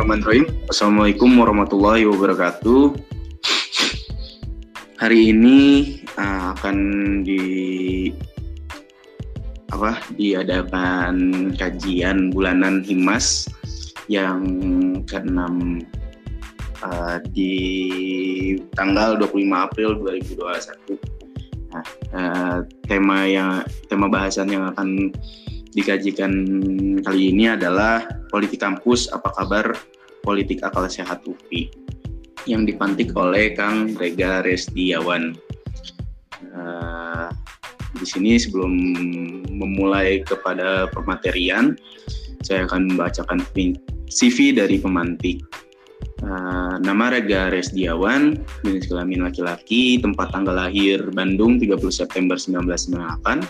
Bismillahirrahmanirrahim. Assalamualaikum warahmatullahi wabarakatuh. Hari ini uh, akan di apa diadakan kajian bulanan Himas yang ke-6 uh, di tanggal 25 April 2021. Nah, uh, tema yang tema bahasan yang akan dikajikan kali ini adalah politik kampus apa kabar politik akal sehat UPI yang dipantik oleh Kang Rega Resdiawan. Uh, di sini sebelum memulai kepada pematerian, saya akan membacakan CV dari pemantik. Uh, nama Rega Resdiawan, jenis kelamin laki-laki, tempat tanggal lahir Bandung 30 September 1998,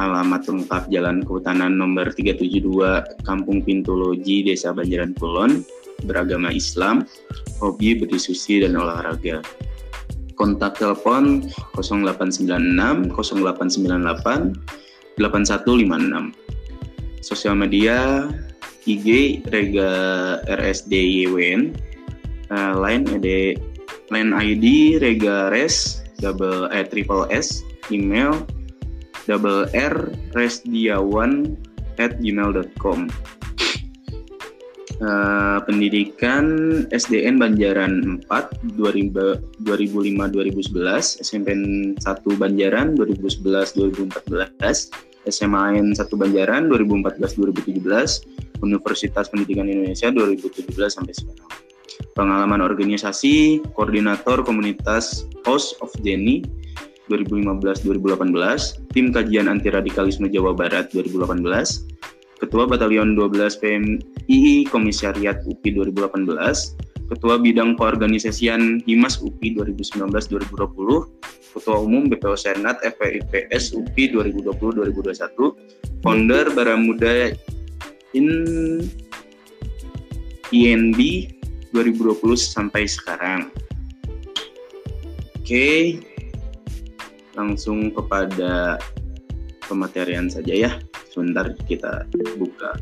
alamat lengkap Jalan Kehutanan nomor 372 Kampung Pintologi Desa Banjaran Kulon beragama Islam hobi berdiskusi dan olahraga. Kontak telepon 0896 0898 8156 sosial media IG Rega RSDYWN uh, line ID line ID Rega Res double eh triple S email double R resdiawan at gmail.com uh, pendidikan SDN Banjaran 4 2005-2011 SMP 1 Banjaran 2011-2014 SMAN 1 Banjaran 2014-2017 Universitas Pendidikan Indonesia 2017 sampai sekarang. Pengalaman organisasi koordinator komunitas House of Jenny 2015-2018, Tim Kajian Anti Radikalisme Jawa Barat 2018, Ketua Batalion 12 PMII Komisariat UPI 2018, Ketua Bidang Koorganisasian Himas UPI 2019-2020, Ketua Umum BPO Senat FPIPS UPI 2020-2021, Founder Baramuda in INB 2020 sampai sekarang. Oke, langsung kepada pematerian saja ya. Sebentar kita buka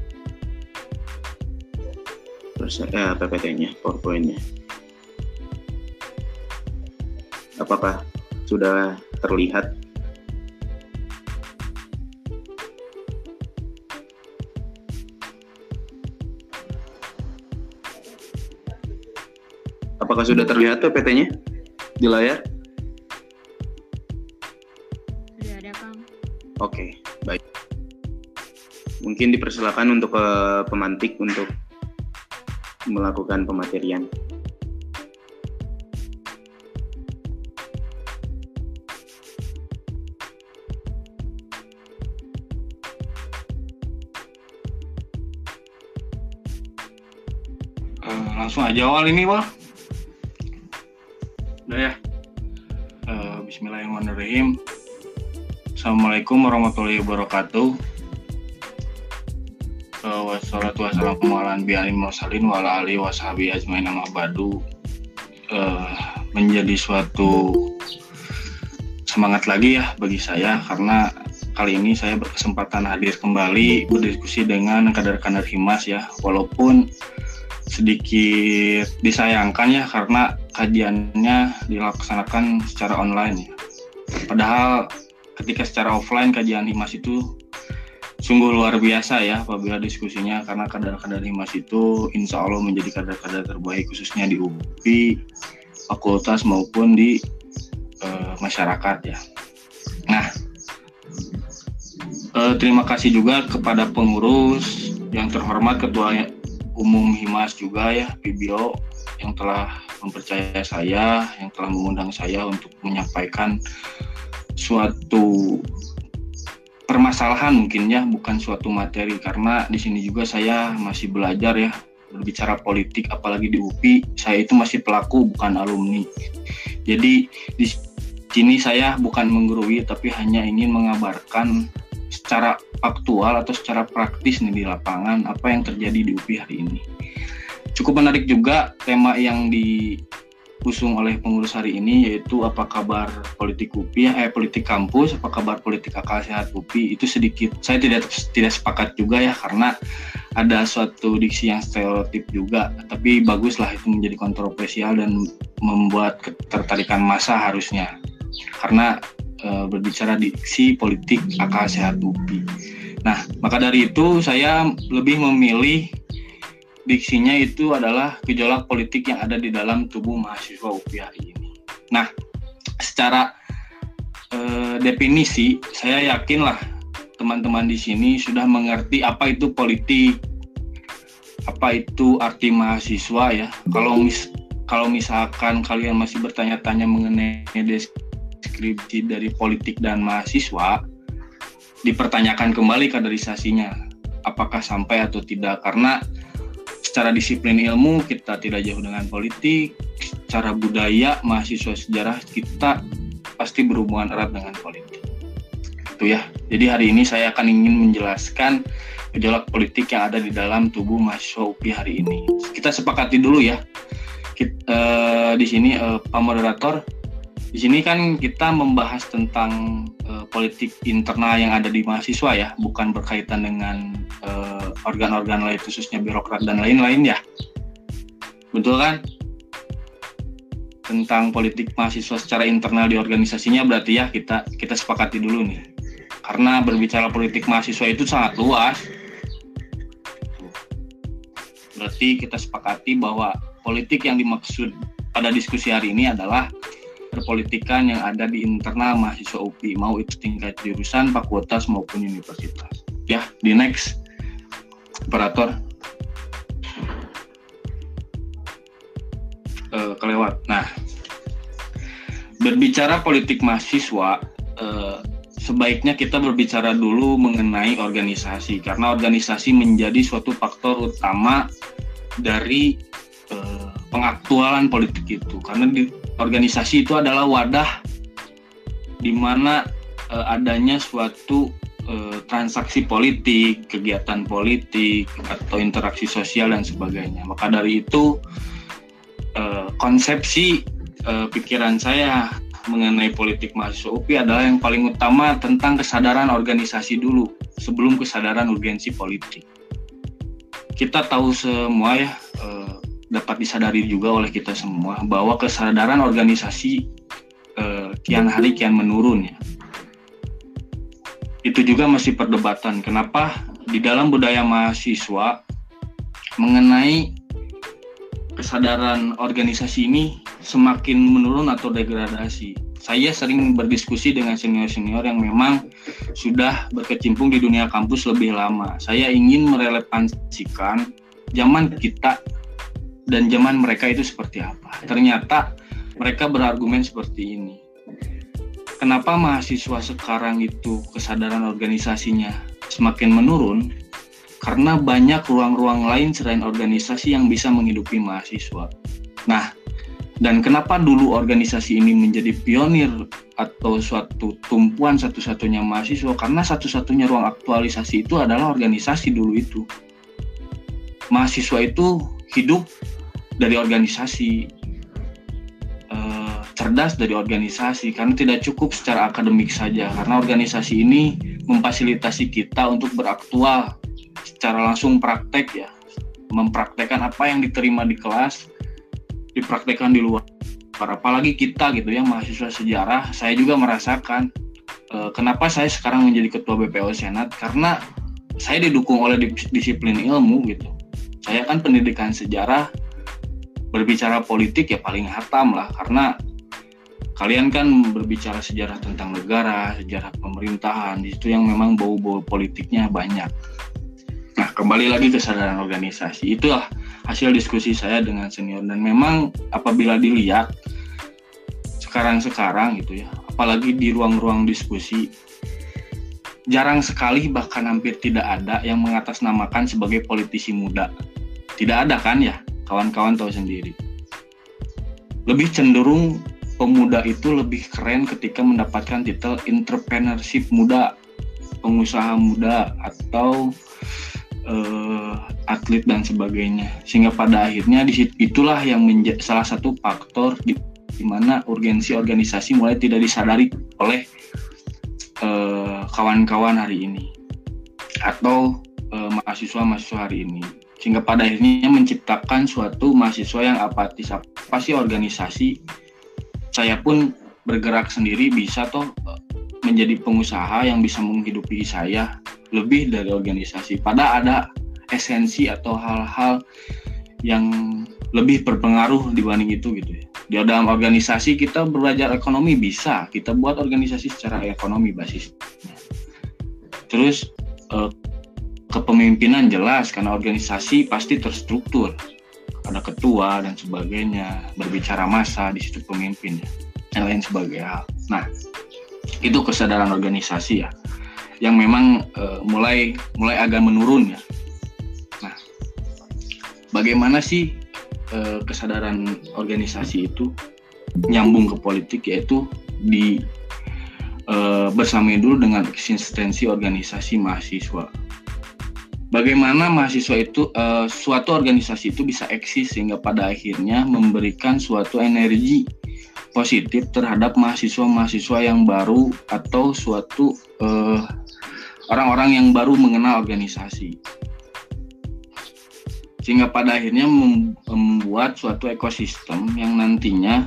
terus eh, PPT-nya, PowerPoint-nya. Apakah sudah terlihat? Apakah sudah terlihat PPT-nya di layar? Oke, baik. Mungkin dipersilakan untuk ke eh, pemantik untuk melakukan pematerian. Uh, langsung aja awal ini, Wal. Udah ya. Uh, Bismillahirrahmanirrahim. Assalamualaikum warahmatullahi wabarakatuh. Wassalatu wassalamu ala anbiya'il mursalin wa ala alihi washabi ajmain nama badu. Uh, menjadi suatu semangat lagi ya bagi saya karena kali ini saya berkesempatan hadir kembali berdiskusi dengan kadar-kadar Himas ya walaupun sedikit disayangkan ya karena kajiannya dilaksanakan secara online ya. Padahal ketika secara offline kajian Himas itu sungguh luar biasa ya apabila diskusinya karena kadar-kadar Himas itu insya Allah menjadi kadar-kadar terbaik khususnya di UPI, fakultas maupun di uh, masyarakat ya. Nah, uh, terima kasih juga kepada pengurus yang terhormat Ketua Umum Himas juga ya PBO yang telah mempercaya saya, yang telah mengundang saya untuk menyampaikan suatu permasalahan mungkin ya bukan suatu materi. Karena di sini juga saya masih belajar ya berbicara politik apalagi di UPI saya itu masih pelaku bukan alumni. Jadi di sini saya bukan menggurui tapi hanya ingin mengabarkan secara aktual atau secara praktis nih di lapangan apa yang terjadi di UPI hari ini. Cukup menarik juga tema yang di usung oleh pengurus hari ini yaitu apa kabar politik UPI eh politik kampus apa kabar politik akal sehat UPI itu sedikit. Saya tidak tidak sepakat juga ya karena ada suatu diksi yang stereotip juga. Tapi baguslah itu menjadi kontroversial dan membuat ketertarikan masa harusnya. Karena e, berbicara diksi politik akal sehat UPI nah maka dari itu saya lebih memilih diksinya itu adalah gejolak politik yang ada di dalam tubuh mahasiswa UPI ini. Nah, secara eh, definisi, saya yakinlah teman-teman di sini sudah mengerti apa itu politik, apa itu arti mahasiswa ya. Kalau mis kalau misalkan kalian masih bertanya-tanya mengenai deskripsi dari politik dan mahasiswa, dipertanyakan kembali kaderisasinya, apakah sampai atau tidak karena secara disiplin ilmu kita tidak jauh dengan politik, secara budaya mahasiswa sejarah kita pasti berhubungan erat dengan politik. Itu ya. Jadi hari ini saya akan ingin menjelaskan gejolak politik yang ada di dalam tubuh mahasiswa UPI hari ini. Kita sepakati dulu ya. Kita, uh, di sini uh, Pak Moderator di sini kan kita membahas tentang uh, politik internal yang ada di mahasiswa ya, bukan berkaitan dengan uh, organ-organ lain khususnya birokrat dan lain-lain ya. Betul kan? Tentang politik mahasiswa secara internal di organisasinya berarti ya kita kita sepakati dulu nih. Karena berbicara politik mahasiswa itu sangat luas. Berarti kita sepakati bahwa politik yang dimaksud pada diskusi hari ini adalah perpolitikan yang ada di internal mahasiswa UPI, mau itu tingkat jurusan, fakultas maupun universitas. Ya, di next operator uh, kelewat. Nah, berbicara politik mahasiswa, uh, sebaiknya kita berbicara dulu mengenai organisasi karena organisasi menjadi suatu faktor utama dari uh, pengaktualan politik itu karena di organisasi itu adalah wadah di mana uh, adanya suatu uh, transaksi politik, kegiatan politik atau interaksi sosial dan sebagainya. Maka dari itu uh, konsepsi uh, pikiran saya mengenai politik mahasiswa UPI adalah yang paling utama tentang kesadaran organisasi dulu sebelum kesadaran urgensi politik. Kita tahu semua ya dapat disadari juga oleh kita semua bahwa kesadaran organisasi eh, kian hari kian menurun ya. Itu juga masih perdebatan kenapa di dalam budaya mahasiswa mengenai kesadaran organisasi ini semakin menurun atau degradasi. Saya sering berdiskusi dengan senior-senior yang memang sudah berkecimpung di dunia kampus lebih lama. Saya ingin merelevansikan zaman kita dan zaman mereka itu seperti apa. Ternyata mereka berargumen seperti ini. Kenapa mahasiswa sekarang itu kesadaran organisasinya semakin menurun? Karena banyak ruang-ruang lain selain organisasi yang bisa menghidupi mahasiswa. Nah, dan kenapa dulu organisasi ini menjadi pionir atau suatu tumpuan satu-satunya mahasiswa? Karena satu-satunya ruang aktualisasi itu adalah organisasi dulu itu. Mahasiswa itu hidup dari organisasi. Uh, cerdas dari organisasi karena tidak cukup secara akademik saja karena organisasi ini memfasilitasi kita untuk beraktual secara langsung praktek ya. Mempraktekkan apa yang diterima di kelas dipraktekkan di luar apalagi kita gitu ya mahasiswa sejarah. Saya juga merasakan uh, kenapa saya sekarang menjadi ketua BPO Senat? Karena saya didukung oleh disiplin ilmu gitu. Saya kan pendidikan sejarah berbicara politik ya paling hatam lah karena kalian kan berbicara sejarah tentang negara, sejarah pemerintahan, di situ yang memang bau-bau politiknya banyak. Nah, kembali lagi ke kesadaran organisasi. Itulah hasil diskusi saya dengan senior dan memang apabila dilihat sekarang-sekarang gitu ya, apalagi di ruang-ruang diskusi jarang sekali bahkan hampir tidak ada yang mengatasnamakan sebagai politisi muda. Tidak ada kan ya? Kawan-kawan tahu sendiri. Lebih cenderung pemuda itu lebih keren ketika mendapatkan titel entrepreneurship muda, pengusaha muda atau uh, atlet dan sebagainya sehingga pada akhirnya itulah yang menjadi salah satu faktor di, di mana urgensi organisasi mulai tidak disadari oleh eh, kawan-kawan uh, hari ini atau uh, mahasiswa-mahasiswa hari ini sehingga pada akhirnya menciptakan suatu mahasiswa yang apatis apa sih organisasi saya pun bergerak sendiri bisa toh eh, menjadi pengusaha yang bisa menghidupi saya lebih dari organisasi pada ada esensi atau hal-hal yang lebih berpengaruh dibanding itu gitu ya. Di dalam organisasi kita belajar ekonomi bisa, kita buat organisasi secara ekonomi basisnya. Terus eh, kepemimpinan jelas karena organisasi pasti terstruktur. Ada ketua dan sebagainya, berbicara masa di situ pemimpin ya, dan lain sebagainya. Nah, itu kesadaran organisasi ya yang memang uh, mulai mulai agak menurun ya bagaimana sih eh, kesadaran organisasi itu nyambung ke politik yaitu di eh, bersama dulu dengan eksistensi organisasi mahasiswa. Bagaimana mahasiswa itu eh, suatu organisasi itu bisa eksis sehingga pada akhirnya memberikan suatu energi positif terhadap mahasiswa-mahasiswa yang baru atau suatu eh, orang-orang yang baru mengenal organisasi. Sehingga pada akhirnya membuat suatu ekosistem yang nantinya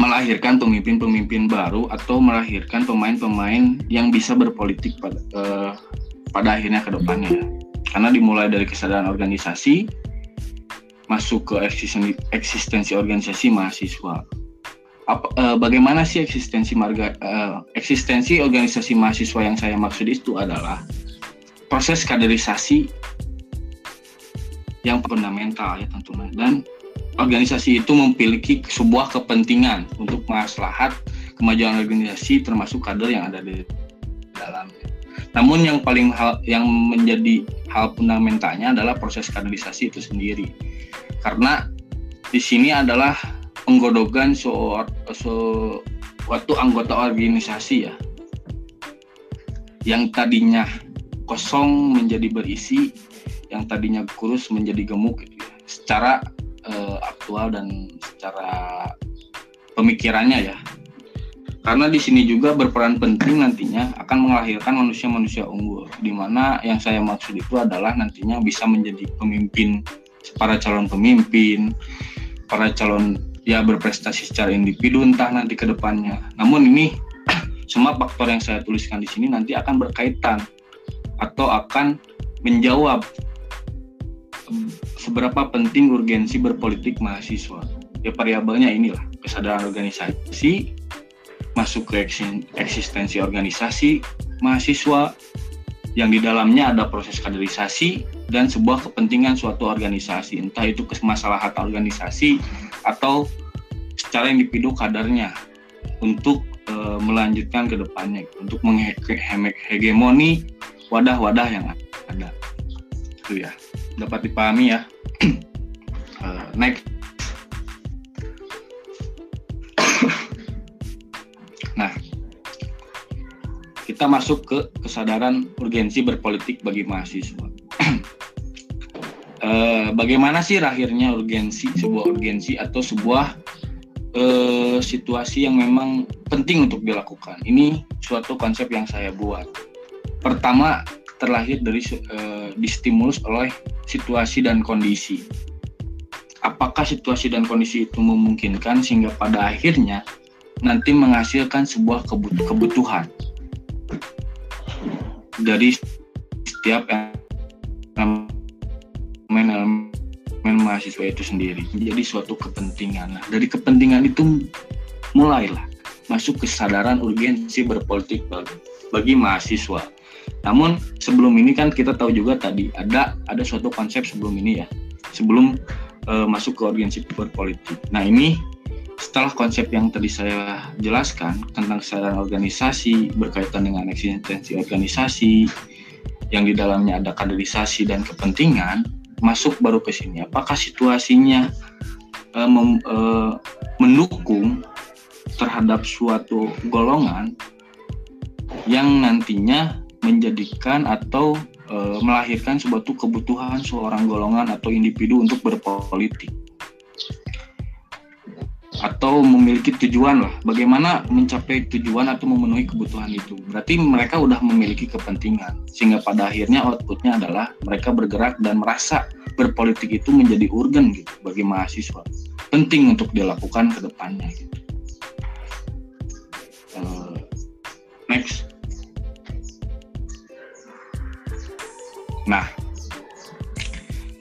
melahirkan pemimpin-pemimpin baru atau melahirkan pemain-pemain yang bisa berpolitik pada eh, pada akhirnya ke depannya. Karena dimulai dari kesadaran organisasi masuk ke eksistensi, eksistensi organisasi mahasiswa. Apa, eh, bagaimana sih eksistensi marga eh, eksistensi organisasi mahasiswa yang saya maksud itu adalah proses kaderisasi yang fundamental ya tentunya dan organisasi itu memiliki sebuah kepentingan untuk maslahat kemajuan organisasi termasuk kader yang ada di dalamnya. Namun yang paling hal yang menjadi hal fundamentalnya adalah proses kaderisasi itu sendiri. Karena di sini adalah penggodogan suatu anggota organisasi ya yang tadinya kosong menjadi berisi yang tadinya kurus menjadi gemuk gitu ya. secara uh, aktual dan secara pemikirannya ya. Karena di sini juga berperan penting nantinya akan melahirkan manusia-manusia unggul di mana yang saya maksud itu adalah nantinya bisa menjadi pemimpin para calon pemimpin para calon ya berprestasi secara individu entah nanti ke depannya. Namun ini semua faktor yang saya tuliskan di sini nanti akan berkaitan atau akan menjawab seberapa penting urgensi berpolitik mahasiswa. Ya variabelnya inilah kesadaran organisasi, masuk ke eksistensi organisasi mahasiswa yang di dalamnya ada proses kaderisasi dan sebuah kepentingan suatu organisasi. Entah itu kesalahan organisasi atau secara individu kadarnya untuk e, melanjutkan ke depannya untuk menghegemoni wadah-wadah yang ada. Itu ya dapat dipahami ya. Uh, next. Nah kita masuk ke kesadaran urgensi berpolitik bagi mahasiswa. Uh, bagaimana sih lahirnya urgensi sebuah urgensi atau sebuah uh, situasi yang memang penting untuk dilakukan? Ini suatu konsep yang saya buat. Pertama terlahir dari uh, distimulus oleh situasi dan kondisi. Apakah situasi dan kondisi itu memungkinkan sehingga pada akhirnya nanti menghasilkan sebuah kebutuhan dari setiap elemen mahasiswa itu sendiri menjadi suatu kepentingan. Nah, dari kepentingan itu mulailah masuk kesadaran urgensi berpolitik bagi, bagi mahasiswa namun sebelum ini kan kita tahu juga tadi ada ada suatu konsep sebelum ini ya, sebelum uh, masuk ke urgensi berpolitik. Nah ini setelah konsep yang tadi saya jelaskan tentang kesadaran organisasi berkaitan dengan eksistensi organisasi yang di dalamnya ada kaderisasi dan kepentingan masuk baru ke sini apakah situasinya uh, mem, uh, mendukung terhadap suatu golongan yang nantinya menjadikan atau e, melahirkan suatu kebutuhan seorang golongan atau individu untuk berpolitik. Atau memiliki tujuan lah. Bagaimana mencapai tujuan atau memenuhi kebutuhan itu? Berarti mereka udah memiliki kepentingan. Sehingga pada akhirnya outputnya adalah mereka bergerak dan merasa berpolitik itu menjadi urgen gitu bagi mahasiswa. Penting untuk dilakukan ke depannya gitu. uh, next nah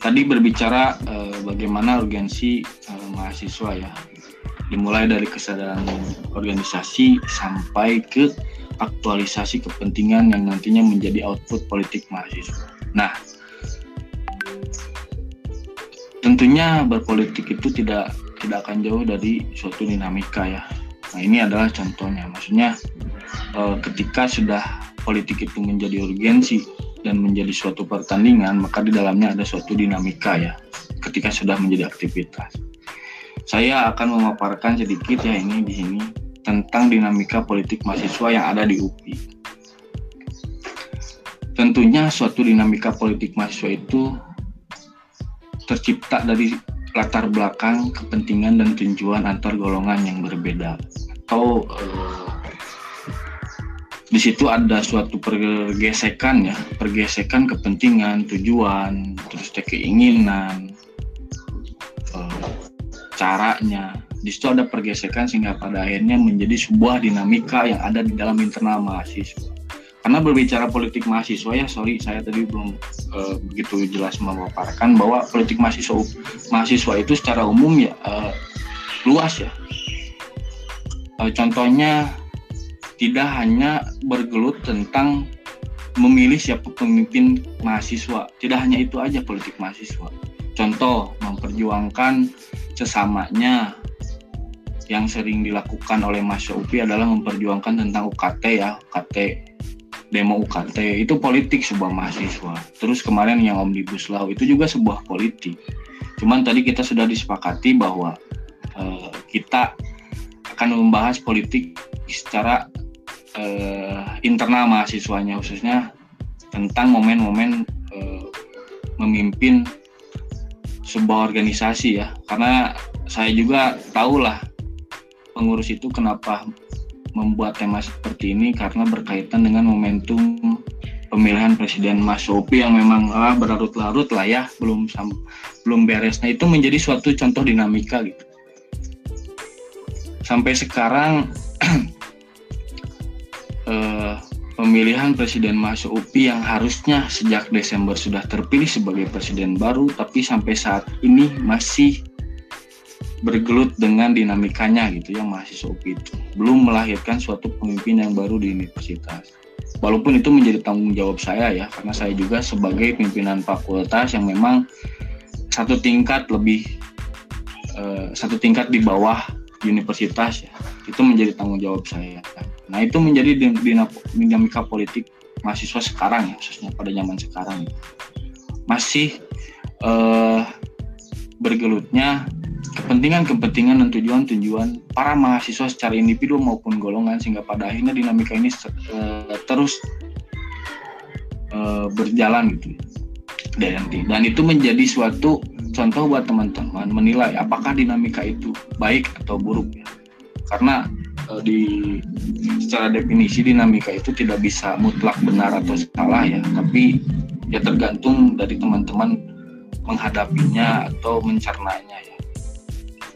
tadi berbicara uh, bagaimana urgensi uh, mahasiswa ya dimulai dari kesadaran organisasi sampai ke aktualisasi kepentingan yang nantinya menjadi output politik mahasiswa. Nah, tentunya berpolitik itu tidak tidak akan jauh dari suatu dinamika ya. Nah, ini adalah contohnya. Maksudnya eh, ketika sudah politik itu menjadi urgensi dan menjadi suatu pertandingan, maka di dalamnya ada suatu dinamika ya. Ketika sudah menjadi aktivitas saya akan memaparkan sedikit ya ini di sini tentang dinamika politik mahasiswa yang ada di UPI. Tentunya suatu dinamika politik mahasiswa itu tercipta dari latar belakang kepentingan dan tujuan antar golongan yang berbeda atau eh, di situ ada suatu pergesekan ya pergesekan kepentingan tujuan terus keinginan caranya. Di situ ada pergesekan sehingga pada akhirnya menjadi sebuah dinamika yang ada di dalam internal mahasiswa. Karena berbicara politik mahasiswa ya sorry saya tadi belum uh, begitu jelas memaparkan bahwa politik mahasiswa mahasiswa itu secara umum ya uh, luas ya. Uh, contohnya tidak hanya bergelut tentang memilih siapa pemimpin mahasiswa tidak hanya itu aja politik mahasiswa contoh memperjuangkan sesamanya yang sering dilakukan oleh Mas Upi adalah memperjuangkan tentang UKT ya, UKT demo UKT itu politik sebuah mahasiswa. Terus kemarin yang Omnibus Law itu juga sebuah politik. Cuman tadi kita sudah disepakati bahwa uh, kita akan membahas politik secara uh, internal mahasiswanya khususnya tentang momen-momen uh, memimpin sebuah organisasi ya. Karena saya juga tahu lah pengurus itu kenapa membuat tema seperti ini karena berkaitan dengan momentum pemilihan presiden Mas Sopi yang memang ah, berlarut-larut lah ya belum belum beres. Nah itu menjadi suatu contoh dinamika gitu. Sampai sekarang eh, pemilihan Presiden Mas Upi yang harusnya sejak Desember sudah terpilih sebagai presiden baru, tapi sampai saat ini masih bergelut dengan dinamikanya gitu ya mahasiswa UPI itu belum melahirkan suatu pemimpin yang baru di universitas. Walaupun itu menjadi tanggung jawab saya ya, karena saya juga sebagai pimpinan fakultas yang memang satu tingkat lebih uh, satu tingkat di bawah universitas ya, itu menjadi tanggung jawab saya. Nah itu menjadi dinamika politik mahasiswa sekarang ya khususnya pada zaman sekarang masih uh, bergelutnya kepentingan-kepentingan dan tujuan-tujuan para mahasiswa secara individu maupun golongan sehingga pada akhirnya dinamika ini uh, terus uh, berjalan gitu dan dan itu menjadi suatu contoh buat teman-teman menilai apakah dinamika itu baik atau buruk. Ya karena uh, di secara definisi dinamika itu tidak bisa mutlak benar atau salah ya. Tapi ya tergantung dari teman-teman menghadapinya atau mencernanya ya.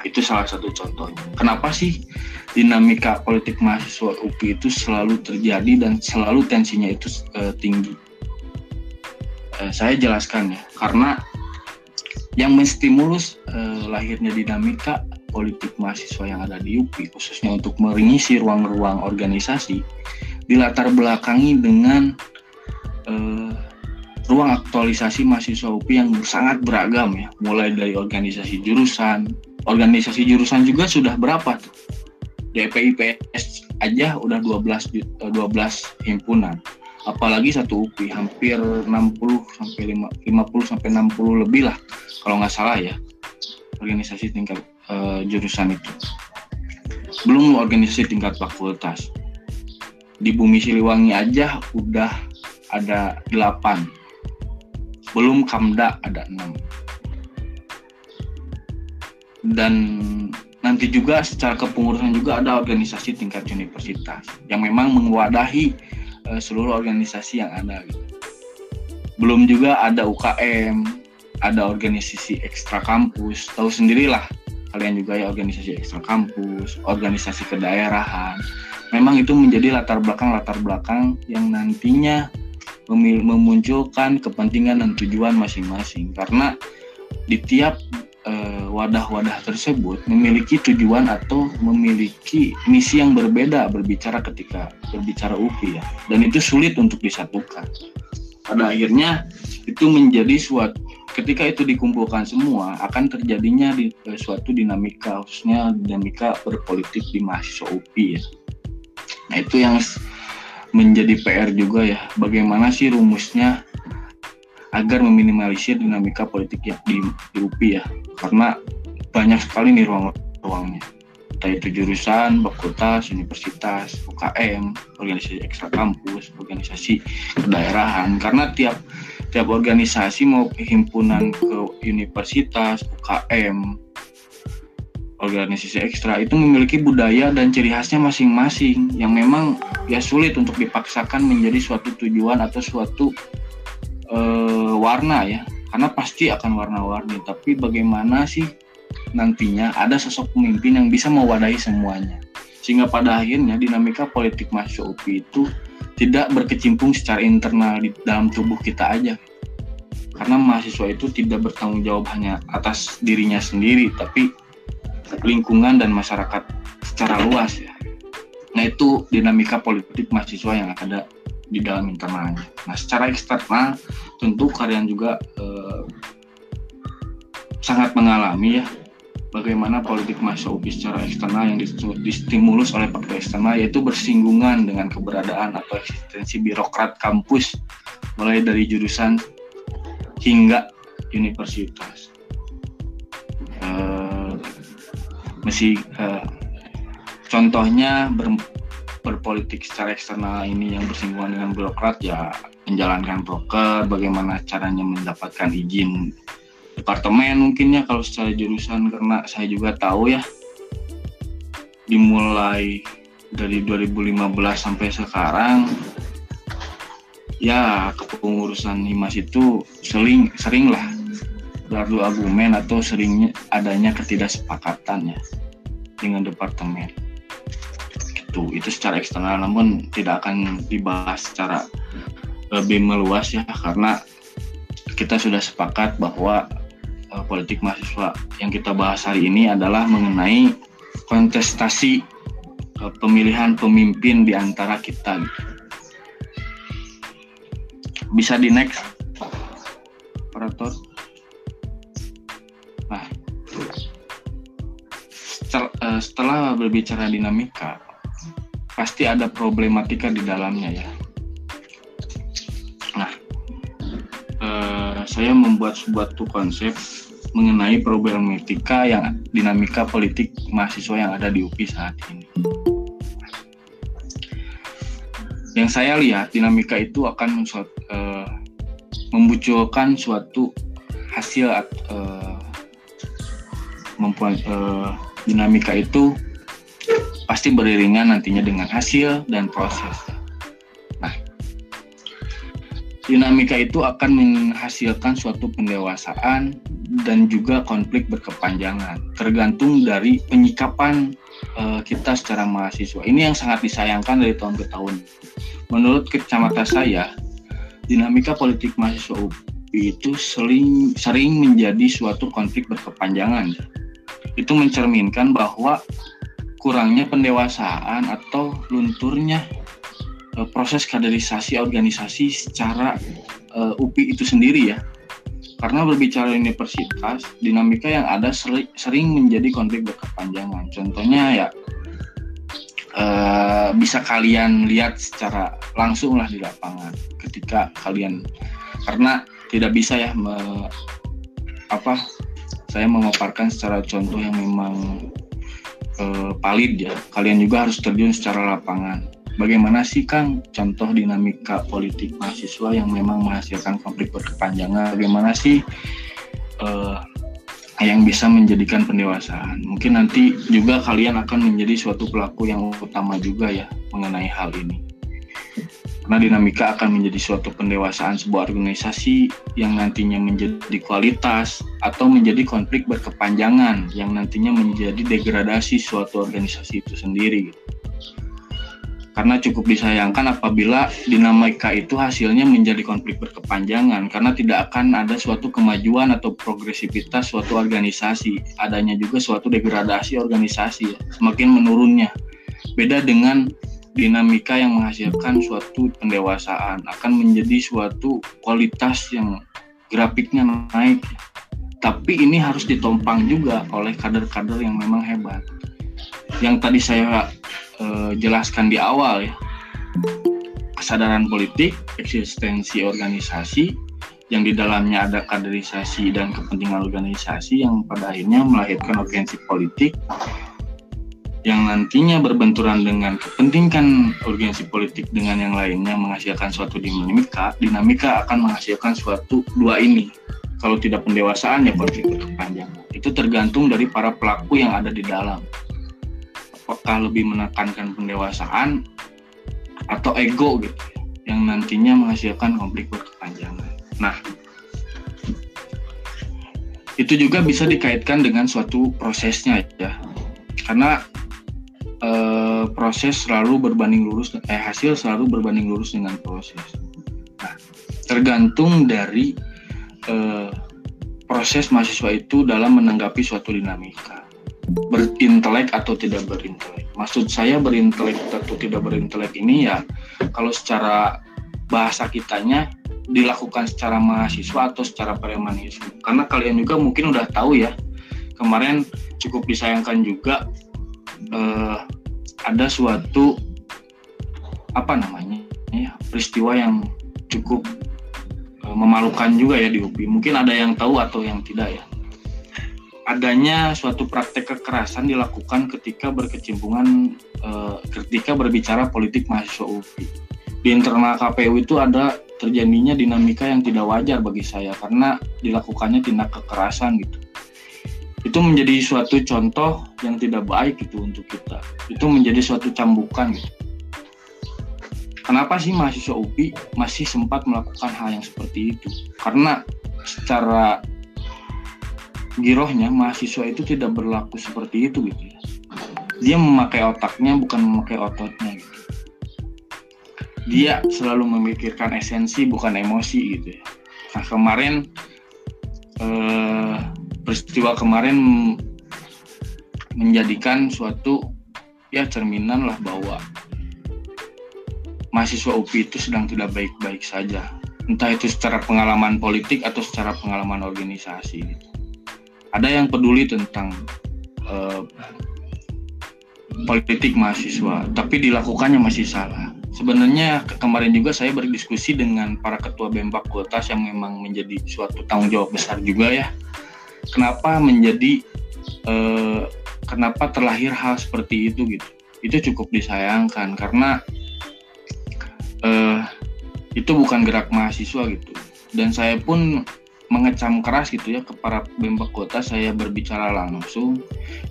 Itu salah satu contohnya. Kenapa sih dinamika politik mahasiswa UPI itu selalu terjadi dan selalu tensinya itu uh, tinggi uh, saya jelaskan ya karena yang menstimulus uh, lahirnya dinamika politik mahasiswa yang ada di UPI khususnya untuk mengisi ruang-ruang organisasi dilatar belakangi dengan uh, ruang aktualisasi mahasiswa UPI yang sangat beragam ya. Mulai dari organisasi jurusan organisasi jurusan juga sudah berapa tuh? DPIPS aja udah 12 12 himpunan apalagi satu UPI hampir 60 sampai 50 sampai 60 lebih lah kalau nggak salah ya organisasi tingkat uh, jurusan itu. Belum organisasi tingkat fakultas. Di Bumi Siliwangi aja udah ada delapan belum Kamda ada enam dan nanti juga secara kepengurusan juga ada organisasi tingkat universitas yang memang mewadahi uh, seluruh organisasi yang ada gitu. belum juga ada UKM ada organisasi ekstra kampus. Tahu sendirilah kalian juga ya organisasi ekstra kampus organisasi kedaerahan. Memang itu menjadi latar belakang latar belakang yang nantinya memunculkan kepentingan dan tujuan masing-masing. Karena di tiap Eh, wadah-wadah tersebut memiliki tujuan atau memiliki misi yang berbeda berbicara ketika berbicara UPI ya. Dan itu sulit untuk disatukan. Pada akhirnya itu menjadi suatu ketika itu dikumpulkan semua akan terjadinya di eh, suatu dinamika khususnya dinamika berpolitik di mahasiswa UPI ya. Nah itu yang menjadi PR juga ya. Bagaimana sih rumusnya agar meminimalisir dinamika politik yang di, di UPI ya. Karena banyak sekali nih ruang-ruangnya entah itu jurusan, fakultas, universitas, UKM, organisasi ekstra kampus, organisasi kedaerahan karena tiap tiap organisasi mau himpunan ke universitas, UKM, organisasi ekstra itu memiliki budaya dan ciri khasnya masing-masing yang memang ya sulit untuk dipaksakan menjadi suatu tujuan atau suatu uh, warna ya. Karena pasti akan warna-warni tapi bagaimana sih nantinya ada sosok pemimpin yang bisa mewadahi semuanya? Sehingga pada akhirnya dinamika politik mahasiswa UPI itu tidak berkecimpung secara internal di dalam tubuh kita aja. Karena mahasiswa itu tidak bertanggung jawab hanya atas dirinya sendiri tapi lingkungan dan masyarakat secara luas ya. Nah itu dinamika politik mahasiswa yang ada di dalam internalnya. Nah, secara eksternal tentu kalian juga eh, sangat mengalami ya bagaimana politik UPI secara eksternal yang distimulus oleh faktor eksternal yaitu bersinggungan dengan keberadaan atau eksistensi birokrat kampus mulai dari jurusan hingga universitas. Uh, masih uh, contohnya ber, berpolitik secara eksternal ini yang bersinggungan dengan birokrat ya menjalankan broker, bagaimana caranya mendapatkan izin departemen mungkinnya kalau secara jurusan karena saya juga tahu ya dimulai dari 2015 sampai sekarang ya kepengurusan Himas itu sering sering lah beradu argumen atau seringnya adanya ketidaksepakatan ya dengan departemen itu itu secara eksternal namun tidak akan dibahas secara lebih meluas ya karena kita sudah sepakat bahwa uh, politik mahasiswa yang kita bahas hari ini adalah mengenai kontestasi uh, pemilihan pemimpin di antara kita. Bisa di next operator. Nah, eh, setelah berbicara dinamika, pasti ada problematika di dalamnya ya. Nah, eh, saya membuat sebuah tuh konsep mengenai problematika yang dinamika politik mahasiswa yang ada di UPI saat ini. Yang saya lihat dinamika itu akan eh, memunculkan suatu hasil eh, mempunyai eh, dinamika itu pasti beriringan nantinya dengan hasil dan proses. Nah, dinamika itu akan menghasilkan suatu pendewasaan dan juga konflik berkepanjangan, tergantung dari penyikapan uh, kita secara mahasiswa. Ini yang sangat disayangkan dari tahun ke tahun. Menurut kacamata saya, dinamika politik mahasiswa UPI itu sering sering menjadi suatu konflik berkepanjangan. Itu mencerminkan bahwa kurangnya pendewasaan atau lunturnya uh, proses kaderisasi organisasi secara uh, UPI itu sendiri ya. Karena berbicara universitas, dinamika yang ada seri, sering menjadi konflik berkepanjangan. Contohnya ya uh, bisa kalian lihat secara langsung lah di lapangan ketika kalian karena tidak bisa ya me, apa saya memaparkan secara contoh yang memang uh, valid ya. Kalian juga harus terjun secara lapangan. bagaimana sih Kang contoh dinamika politik mahasiswa yang memang menghasilkan konflik berkepanjangan bagaimana sih uh, yang bisa menjadikan pendewasaan mungkin nanti juga kalian akan menjadi suatu pelaku yang utama juga ya mengenai hal ini karena dinamika akan menjadi suatu pendewasaan sebuah organisasi yang nantinya menjadi kualitas atau menjadi konflik berkepanjangan yang nantinya menjadi degradasi suatu organisasi itu sendiri. Karena cukup disayangkan apabila dinamika itu hasilnya menjadi konflik berkepanjangan karena tidak akan ada suatu kemajuan atau progresivitas suatu organisasi, adanya juga suatu degradasi organisasi, semakin menurunnya. Beda dengan dinamika yang menghasilkan suatu pendewasaan akan menjadi suatu kualitas yang grafiknya naik. Tapi ini harus ditompang juga oleh kader-kader yang memang hebat. Yang tadi saya uh, jelaskan di awal ya. Kesadaran politik eksistensi organisasi yang di dalamnya ada kaderisasi dan kepentingan organisasi yang pada akhirnya melahirkan organisasi politik yang nantinya berbenturan dengan kepentingan urgensi politik dengan yang lainnya menghasilkan suatu dinamika, dinamika akan menghasilkan suatu dua ini. Kalau tidak pendewasaan ya konflik berkepanjangan. Itu tergantung dari para pelaku yang ada di dalam. Apakah lebih menekankan pendewasaan atau ego gitu yang nantinya menghasilkan konflik berkepanjangan. Nah, itu juga bisa dikaitkan dengan suatu prosesnya ya. Karena eh, proses selalu berbanding lurus eh hasil selalu berbanding lurus dengan proses. Nah, tergantung dari eh, proses mahasiswa itu dalam menanggapi suatu dinamika berintelek atau tidak berintelek. Maksud saya berintelek atau tidak berintelek ini ya kalau secara bahasa kitanya dilakukan secara mahasiswa atau secara premanisme. Karena kalian juga mungkin udah tahu ya, kemarin cukup disayangkan juga uh, ada suatu apa namanya ya peristiwa yang cukup uh, memalukan juga ya di UPI. Mungkin ada yang tahu atau yang tidak ya. Adanya suatu praktek kekerasan dilakukan ketika berkecimpungan uh, ketika berbicara politik mahasiswa UPI. Di internal KPU itu ada terjadinya dinamika yang tidak wajar bagi saya karena dilakukannya tindak kekerasan gitu itu menjadi suatu contoh yang tidak baik itu untuk kita. Itu menjadi suatu cambukan gitu. kenapa sih mahasiswa UPI masih sempat melakukan hal yang seperti itu? Karena secara girohnya mahasiswa itu tidak berlaku seperti itu gitu ya. Dia memakai otaknya bukan memakai ototnya gitu. Dia selalu memikirkan esensi bukan emosi gitu ya. Nah kemarin eh, peristiwa kemarin menjadikan suatu ya cerminan lah bahwa mahasiswa UPI itu sedang tidak baik-baik saja. Entah itu secara pengalaman politik atau secara pengalaman organisasi ada yang peduli tentang uh, politik mahasiswa tapi dilakukannya masih salah. Sebenarnya kemarin juga saya berdiskusi dengan para ketua BEM fakultas yang memang menjadi suatu tanggung jawab besar juga ya kenapa menjadi eh, kenapa terlahir hal seperti itu gitu. Itu cukup disayangkan karena eh, itu bukan gerak mahasiswa gitu. Dan saya pun mengecam keras gitu ya ke para bembak kota saya berbicara langsung.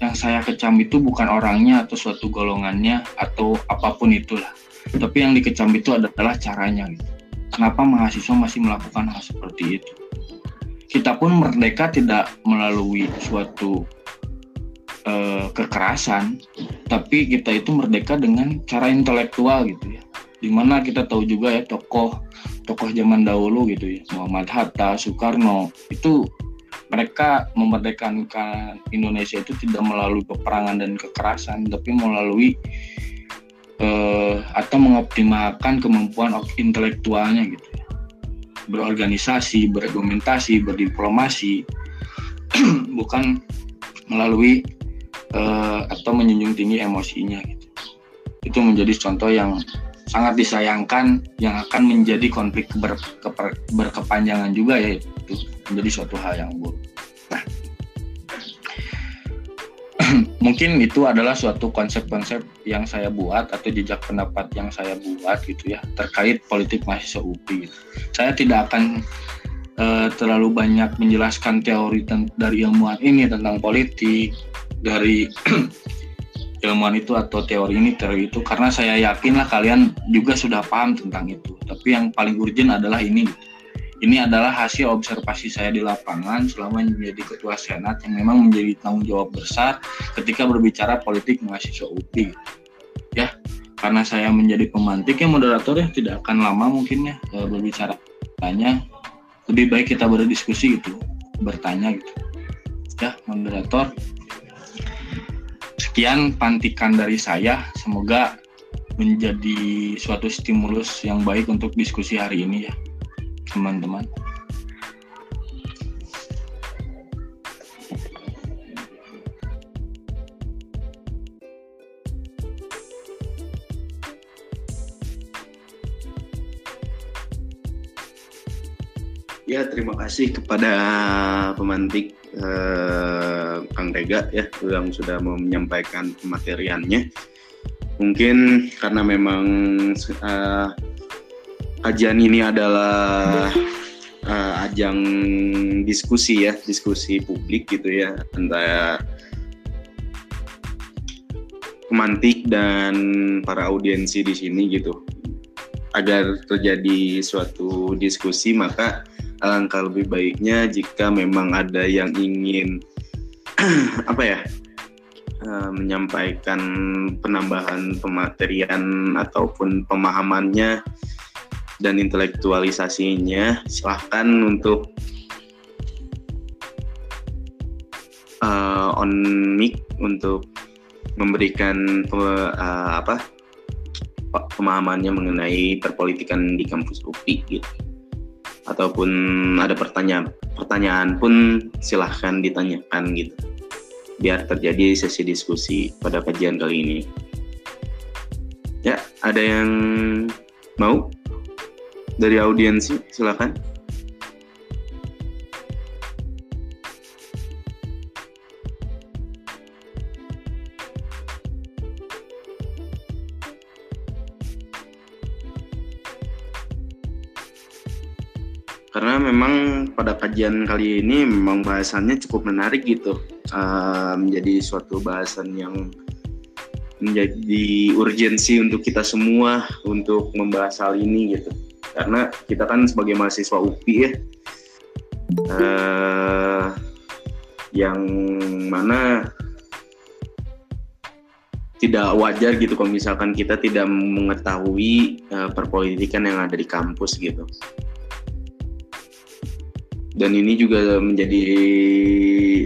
Yang saya kecam itu bukan orangnya atau suatu golongannya atau apa pun itulah. Tapi yang dikecam itu adalah caranya gitu. Kenapa mahasiswa masih melakukan hal seperti itu kita pun merdeka tidak melalui suatu uh, kekerasan, tapi kita itu merdeka dengan cara intelektual gitu ya. Di mana kita tahu juga ya tokoh tokoh zaman dahulu gitu ya, Muhammad Hatta, Soekarno itu mereka memerdekakan Indonesia itu tidak melalui peperangan dan kekerasan, tapi melalui uh, atau mengoptimalkan kemampuan intelektualnya gitu berorganisasi, berargumentasi, berdiplomasi, bukan melalui uh, atau menjunjung tinggi emosinya gitu. Itu menjadi contoh yang sangat disayangkan yang akan menjadi konflik ber, keper, berkepanjangan juga ya itu menjadi suatu hal yang buruk. Nah, mungkin itu adalah suatu konsep-konsep yang saya buat atau jejak pendapat yang saya buat gitu ya terkait politik mahasiswa UPI. Gitu. Saya tidak akan uh, terlalu banyak menjelaskan teori dari ilmuwan ini tentang politik dari ilmuwan itu atau teori ini teori itu karena saya yakin lah kalian juga sudah paham tentang itu. Tapi yang paling urgent adalah ini. Gitu ini adalah hasil observasi saya di lapangan selama menjadi ketua senat yang memang menjadi tanggung jawab besar ketika berbicara politik mahasiswa UPI. Ya, karena saya menjadi pemantik yang moderator ya tidak akan lama mungkin ya e, berbicara. Tanya lebih baik kita berdiskusi gitu bertanya gitu. Ya moderator. Sekian pantikan dari saya. Semoga menjadi suatu stimulus yang baik untuk diskusi hari ini ya teman-teman. Ya, terima kasih kepada pemantik eh, Kang Rega ya yang sudah menyampaikan pemateriannya. Mungkin karena memang eh, kajian ini adalah uh, ajang diskusi ya, diskusi publik gitu ya antara pemantik dan para audiensi di sini gitu. Agar terjadi suatu diskusi maka alangkah lebih baiknya jika memang ada yang ingin apa ya uh, menyampaikan penambahan pematerian ataupun pemahamannya dan intelektualisasinya silahkan untuk uh, on mic untuk memberikan uh, apa pemahamannya mengenai perpolitikan di kampus UPI gitu. Ataupun ada pertanyaan pertanyaan pun silahkan ditanyakan gitu. Biar terjadi sesi diskusi pada kajian kali ini. Ya ada yang mau dari audiensi silakan. Karena memang pada kajian kali ini memang bahasannya cukup menarik gitu. Uh, menjadi suatu bahasan yang menjadi urgensi untuk kita semua untuk membahas hal ini gitu karena kita kan sebagai mahasiswa UPI ya. Uh, yang mana tidak wajar gitu kalau misalkan kita tidak mengetahui uh, perpolitikan yang ada di kampus gitu. Dan ini juga menjadi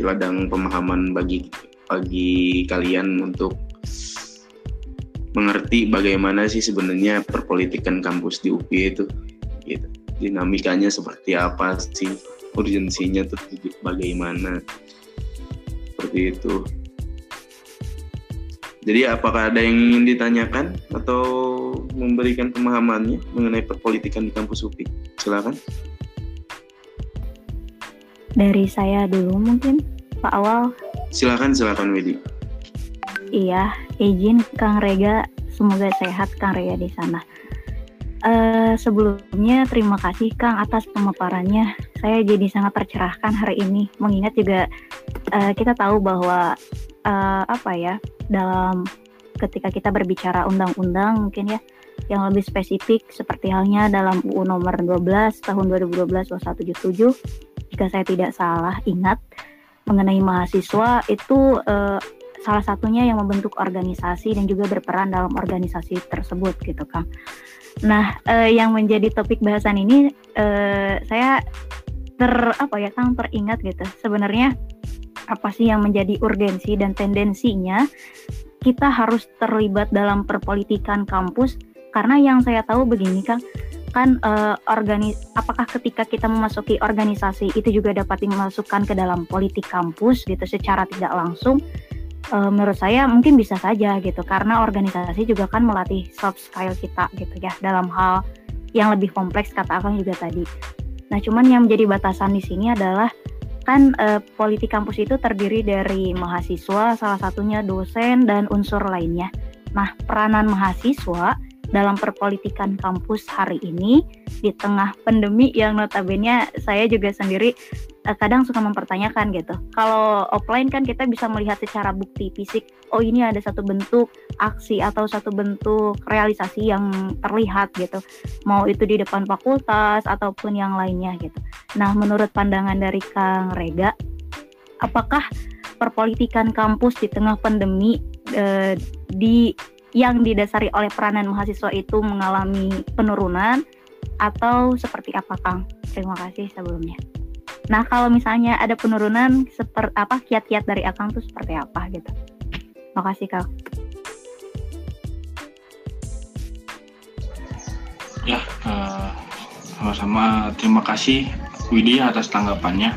ladang pemahaman bagi bagi kalian untuk mengerti bagaimana sih sebenarnya perpolitikan kampus di UPI itu gitu. Dinamikanya seperti apa sih urgensinya tuh bagaimana seperti itu. Jadi apakah ada yang ingin ditanyakan atau memberikan pemahamannya mengenai perpolitikan di kampus UPI silakan. Dari saya dulu mungkin Pak Awal. Silakan silakan Widi Iya, izin Kang Rega, semoga sehat Kang Rega di sana. Uh, sebelumnya terima kasih Kang atas pemaparannya. Saya jadi sangat tercerahkan hari ini. Mengingat juga uh, kita tahu bahwa uh, apa ya dalam ketika kita berbicara undang-undang mungkin ya yang lebih spesifik seperti halnya dalam UU nomor 12 tahun 2012 2177 jika saya tidak salah ingat mengenai mahasiswa itu uh, salah satunya yang membentuk organisasi dan juga berperan dalam organisasi tersebut gitu Kang. Nah, eh, yang menjadi topik bahasan ini eh, saya ter apa ya Kang teringat gitu. Sebenarnya apa sih yang menjadi urgensi dan tendensinya kita harus terlibat dalam perpolitikan kampus karena yang saya tahu begini Kang kan uh, organi apakah ketika kita memasuki organisasi itu juga dapat dimasukkan ke dalam politik kampus gitu secara tidak langsung uh, menurut saya mungkin bisa saja gitu karena organisasi juga kan melatih soft skill kita gitu ya dalam hal yang lebih kompleks kata Akang juga tadi. Nah cuman yang menjadi batasan di sini adalah kan uh, politik kampus itu terdiri dari mahasiswa, salah satunya dosen dan unsur lainnya. Nah, peranan mahasiswa dalam perpolitikan kampus hari ini di tengah pandemi yang notabene saya juga sendiri uh, kadang suka mempertanyakan gitu. Kalau offline kan kita bisa melihat secara bukti fisik, oh ini ada satu bentuk aksi atau satu bentuk realisasi yang terlihat gitu. Mau itu di depan fakultas ataupun yang lainnya gitu. Nah, menurut pandangan dari Kang Rega, apakah perpolitikan kampus di tengah pandemi uh, di yang didasari oleh peranan mahasiswa itu mengalami penurunan atau seperti apa Kang? Terima kasih sebelumnya. Nah kalau misalnya ada penurunan seperti apa kiat-kiat dari Akang itu seperti apa gitu? Makasih Kang. Ya, uh, sama-sama terima kasih Widya atas tanggapannya.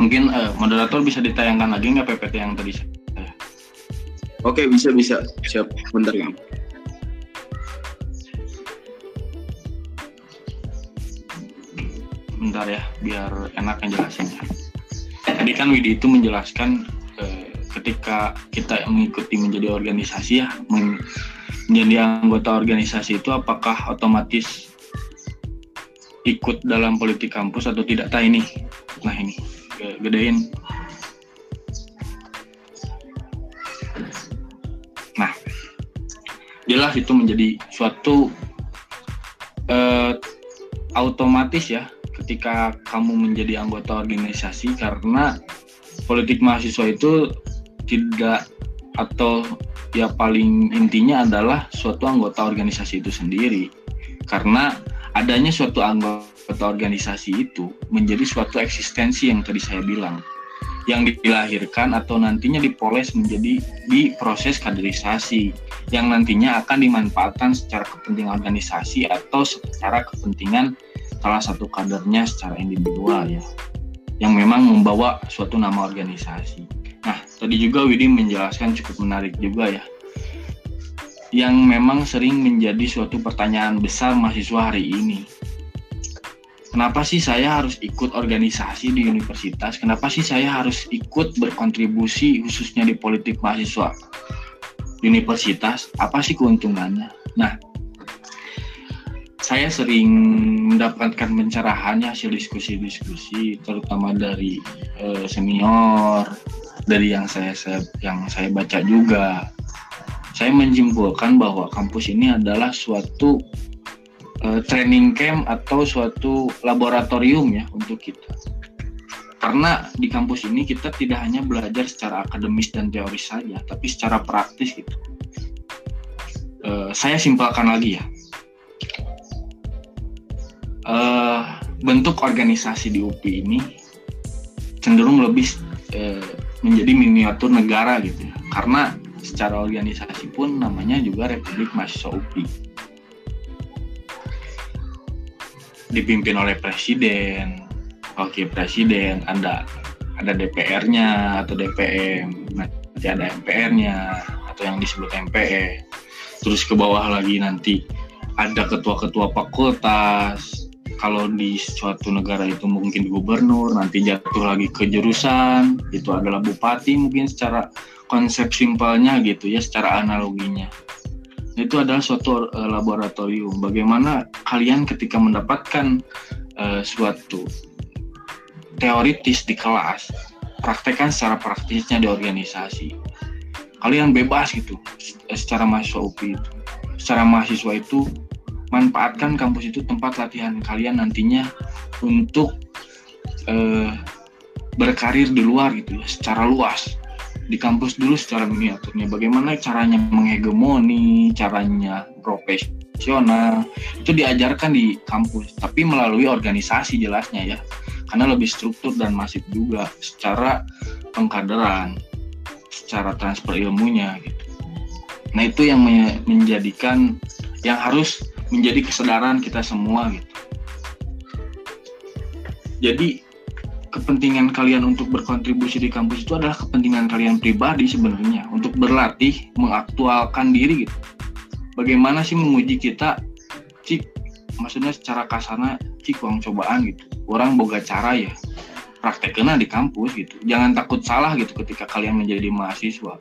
Mungkin uh, moderator bisa ditayangkan lagi nggak PPT yang tadi Oke, bisa bisa. Siap. Bentar, Kang. Bentar ya, biar enak jelasinnya. Tadi kan Widi itu menjelaskan eh, ketika kita mengikuti menjadi organisasi ya, men menjadi anggota organisasi itu apakah otomatis ikut dalam politik kampus atau tidak? Tah ini, nah ini, gedein jelas itu menjadi suatu uh, otomatis ya ketika kamu menjadi anggota organisasi karena politik mahasiswa itu tidak atau ya paling intinya adalah suatu anggota organisasi itu sendiri. Karena adanya suatu anggota organisasi itu menjadi suatu eksistensi yang tadi saya bilang yang dilahirkan atau nantinya dipoles menjadi di proses kaderisasi yang nantinya akan dimanfaatkan secara kepentingan organisasi atau secara kepentingan salah satu kadernya secara individual ya yang memang membawa suatu nama organisasi. Nah, tadi juga Widi menjelaskan cukup menarik juga ya. Yang memang sering menjadi suatu pertanyaan besar mahasiswa hari ini kenapa sih saya harus ikut organisasi di universitas? Kenapa sih saya harus ikut berkontribusi khususnya di politik mahasiswa universitas? Apa sih keuntungannya? Nah, saya sering mendapatkan pencerahan ya hasil diskusi-diskusi terutama dari uh, senior, dari yang saya, saya yang saya baca juga. Saya menyimpulkan bahwa kampus ini adalah suatu uh, training camp atau suatu laboratorium ya untuk kita. Karena di kampus ini kita tidak hanya belajar secara akademis dan teoris saja, tapi secara praktis gitu. Uh, saya simpelkan lagi ya. Uh, bentuk organisasi di UPI ini cenderung lebih uh, menjadi miniatur negara gitu ya. Karena secara organisasi pun namanya juga Republik Mahasiswa UPI dipimpin oleh presiden, wakil presiden, ada ada DPR-nya atau DPM, nanti ada MPR-nya atau yang disebut MPE. Terus ke bawah lagi nanti ada ketua-ketua fakultas. Kalau di suatu negara itu mungkin gubernur, nanti jatuh lagi ke jurusan, itu adalah bupati mungkin secara konsep simpelnya gitu ya, secara analoginya itu adalah suatu uh, laboratorium. Bagaimana kalian ketika mendapatkan uh, suatu teoritis di kelas, praktekkan secara praktisnya di organisasi. Kalian bebas gitu secara mahasiswa UPI itu. Secara mahasiswa itu manfaatkan kampus itu tempat latihan kalian nantinya untuk uh, berkarir di luar gitu ya secara luas. Di kampus dulu secara miniaturnya. Bagaimana caranya menghegemoni caranya profesional itu diajarkan di kampus tapi melalui organisasi jelasnya ya. Karena lebih struktur dan masif juga secara pengkaderan secara transfer ilmunya gitu. Nah itu yang menjadikan yang harus menjadi kesadaran kita semua gitu. Jadi kepentingan kalian untuk berkontribusi di kampus itu adalah kepentingan kalian pribadi sebenarnya untuk berlatih mengaktualkan diri gitu. Bagaimana sih menguji kita cik? Maksudnya secara kasarnya cik uang cobaan gitu. Orang boga cara ya prakteknya di kampus gitu. Jangan takut salah gitu ketika kalian menjadi mahasiswa.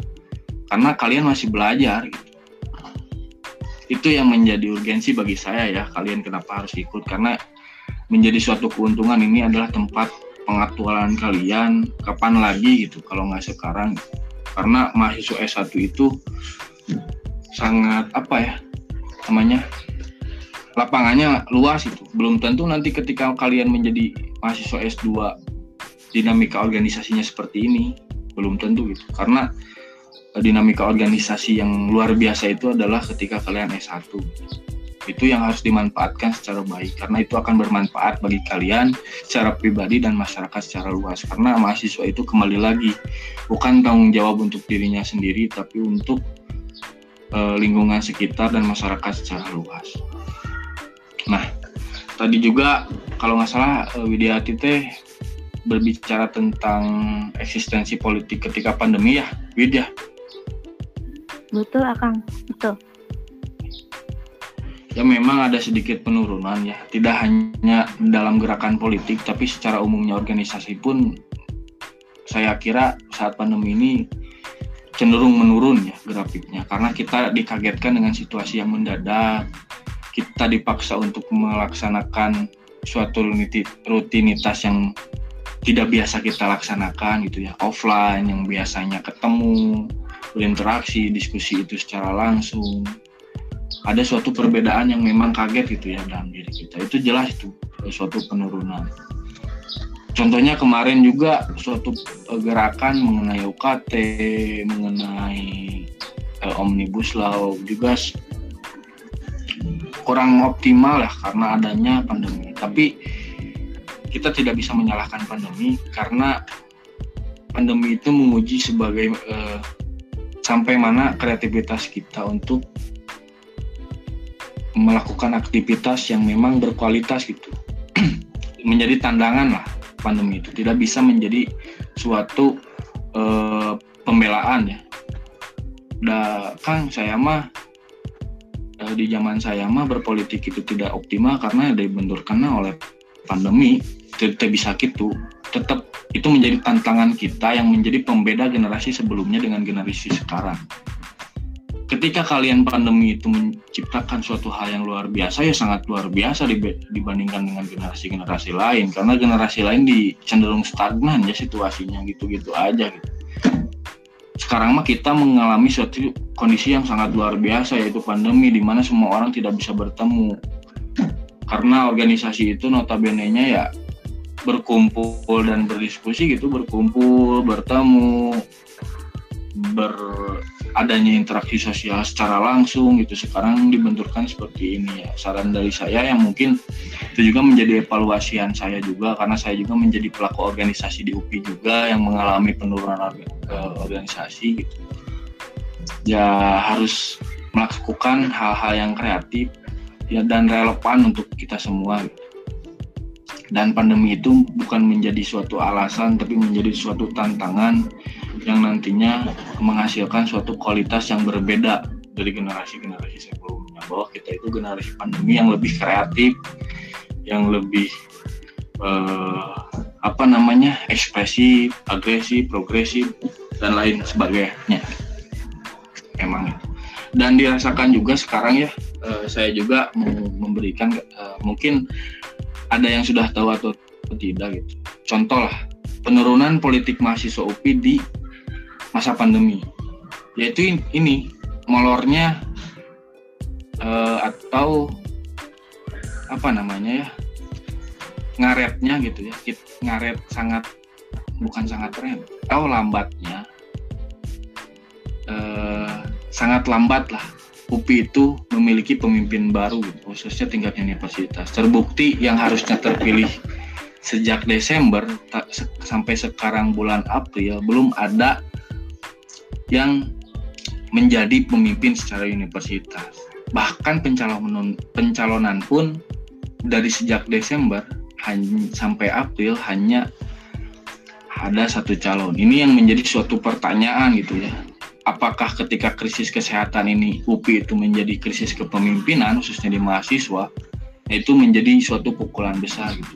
Karena kalian masih belajar gitu itu yang menjadi urgensi bagi saya ya kalian kenapa harus ikut? Karena menjadi suatu keuntungan ini adalah tempat pengaktualan kalian kapan lagi gitu kalau nggak sekarang. Karena mahasiswa S1 itu sangat apa ya namanya lapangannya luas itu. Belum tentu nanti ketika kalian menjadi mahasiswa S2 dinamika organisasinya seperti ini belum tentu gitu. Karena dinamika organisasi yang luar biasa itu adalah ketika kalian S1 itu yang harus dimanfaatkan secara baik karena itu akan bermanfaat bagi kalian secara pribadi dan masyarakat secara luas karena mahasiswa itu kembali lagi bukan tanggung jawab untuk dirinya sendiri tapi untuk uh, lingkungan sekitar dan masyarakat secara luas. Nah, tadi juga kalau nggak salah uh, Widyati teh berbicara tentang eksistensi politik ketika pandemi ya, Widya. Betul, Akang. Betul. Ya memang ada sedikit penurunan ya, tidak hanya dalam gerakan politik, tapi secara umumnya organisasi pun saya kira saat pandemi ini cenderung menurun ya grafiknya karena kita dikagetkan dengan situasi yang mendadak kita dipaksa untuk melaksanakan suatu rutinitas yang tidak biasa kita laksanakan gitu ya offline yang biasanya ketemu berinteraksi diskusi itu secara langsung. Ada suatu perbedaan yang memang kaget gitu ya dalam diri kita. Itu jelas itu suatu penurunan. Contohnya kemarin juga suatu eh, gerakan mengenai UKT, mengenai eh, omnibus law juga kurang optimal ya karena adanya pandemi. Tapi kita tidak bisa menyalahkan pandemi karena pandemi itu menguji sebagai eh, sampai mana kreativitas kita untuk melakukan aktivitas yang memang berkualitas gitu. Menjadi tandangan lah pandemi itu. Tidak bisa menjadi suatu uh, pembelaan ya. Da, Kang saya mah uh, di zaman saya mah berpolitik itu tidak optimal karena dibenturkan oleh pandemi. Tidak bisa gitu tetap itu menjadi tantangan kita yang menjadi pembeda generasi sebelumnya dengan generasi sekarang ketika kalian pandemi itu menciptakan suatu hal yang luar biasa ya sangat luar biasa dibandingkan dengan generasi-generasi lain karena generasi lain di cenderung stagnan ya situasinya gitu-gitu aja gitu. Sekarang mah kita mengalami suatu kondisi yang sangat luar biasa yaitu pandemi di mana semua orang tidak bisa bertemu. Karena organisasi itu notabene-nya ya berkumpul dan berdiskusi gitu, berkumpul, bertemu, ber adanya interaksi sosial secara langsung gitu. Sekarang dibenturkan seperti ini ya. Saran dari saya yang mungkin itu juga menjadi evaluasian saya juga karena saya juga menjadi pelaku organisasi di UPI juga yang mengalami penurunan organisasi gitu. Ya harus melakukan hal-hal yang kreatif ya dan relevan untuk kita semua gitu. Dan pandemi itu bukan menjadi suatu alasan tapi menjadi suatu tantangan yang nantinya menghasilkan suatu kualitas yang berbeda dari generasi-generasi sebelumnya. Bahwa kita itu generasi pandemi yang lebih kreatif yang lebih eh, apa namanya ekspresif agresif progresif dan lain sebagainya. Emang itu. Dan dirasakan juga sekarang ya eh, saya juga memberikan eh, mungkin ada yang sudah tahu atau tidak gitu. Contoh lah penurunan politik mahasiswa UPI di masa pandemi yaitu ini molornya uh, atau apa namanya ya ngaretnya gitu ya ngaret sangat bukan sangat keren atau lambatnya uh, sangat lambat lah UPI itu memiliki pemimpin baru khususnya tingkat universitas terbukti yang harusnya terpilih sejak Desember sampai sekarang bulan April belum ada yang menjadi pemimpin secara universitas. Bahkan pencalonan pencalonan pun dari sejak Desember sampai April hanya ada satu calon. Ini yang menjadi suatu pertanyaan gitu ya. Apakah ketika krisis kesehatan ini UPI itu menjadi krisis kepemimpinan khususnya di mahasiswa itu menjadi suatu pukulan besar gitu.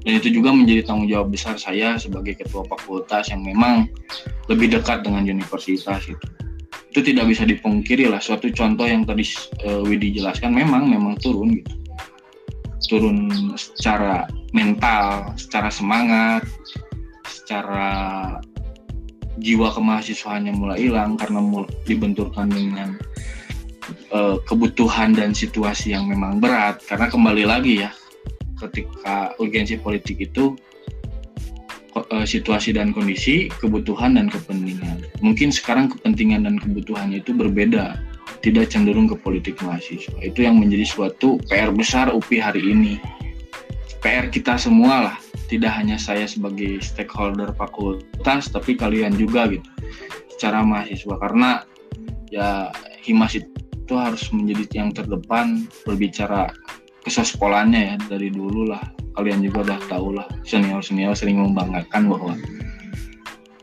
Dan itu juga menjadi tanggung jawab besar saya sebagai ketua fakultas yang memang lebih dekat dengan universitas itu. Itu tidak bisa dipungkiri lah suatu contoh yang tadi uh, Widi jelaskan memang memang turun gitu. Turun secara mental secara semangat secara jiwa kemahasiswaannya mulai hilang karena dibenturkan dengan uh, kebutuhan dan situasi yang memang berat. Karena kembali lagi ya ketika urgensi politik itu uh, situasi dan kondisi kebutuhan dan kepentingan. Mungkin sekarang kepentingan dan kebutuhannya itu berbeda tidak cenderung ke politik mahasiswa. Itu yang menjadi suatu PR besar UPI hari ini. PR kita semua lah tidak hanya saya sebagai stakeholder fakultas tapi kalian juga gitu secara mahasiswa. Karena ya himas itu harus menjadi yang terdepan berbicara kesospolanya ya dari dulu lah. Kalian juga udah tahu lah senior senior sering membanggakan bahwa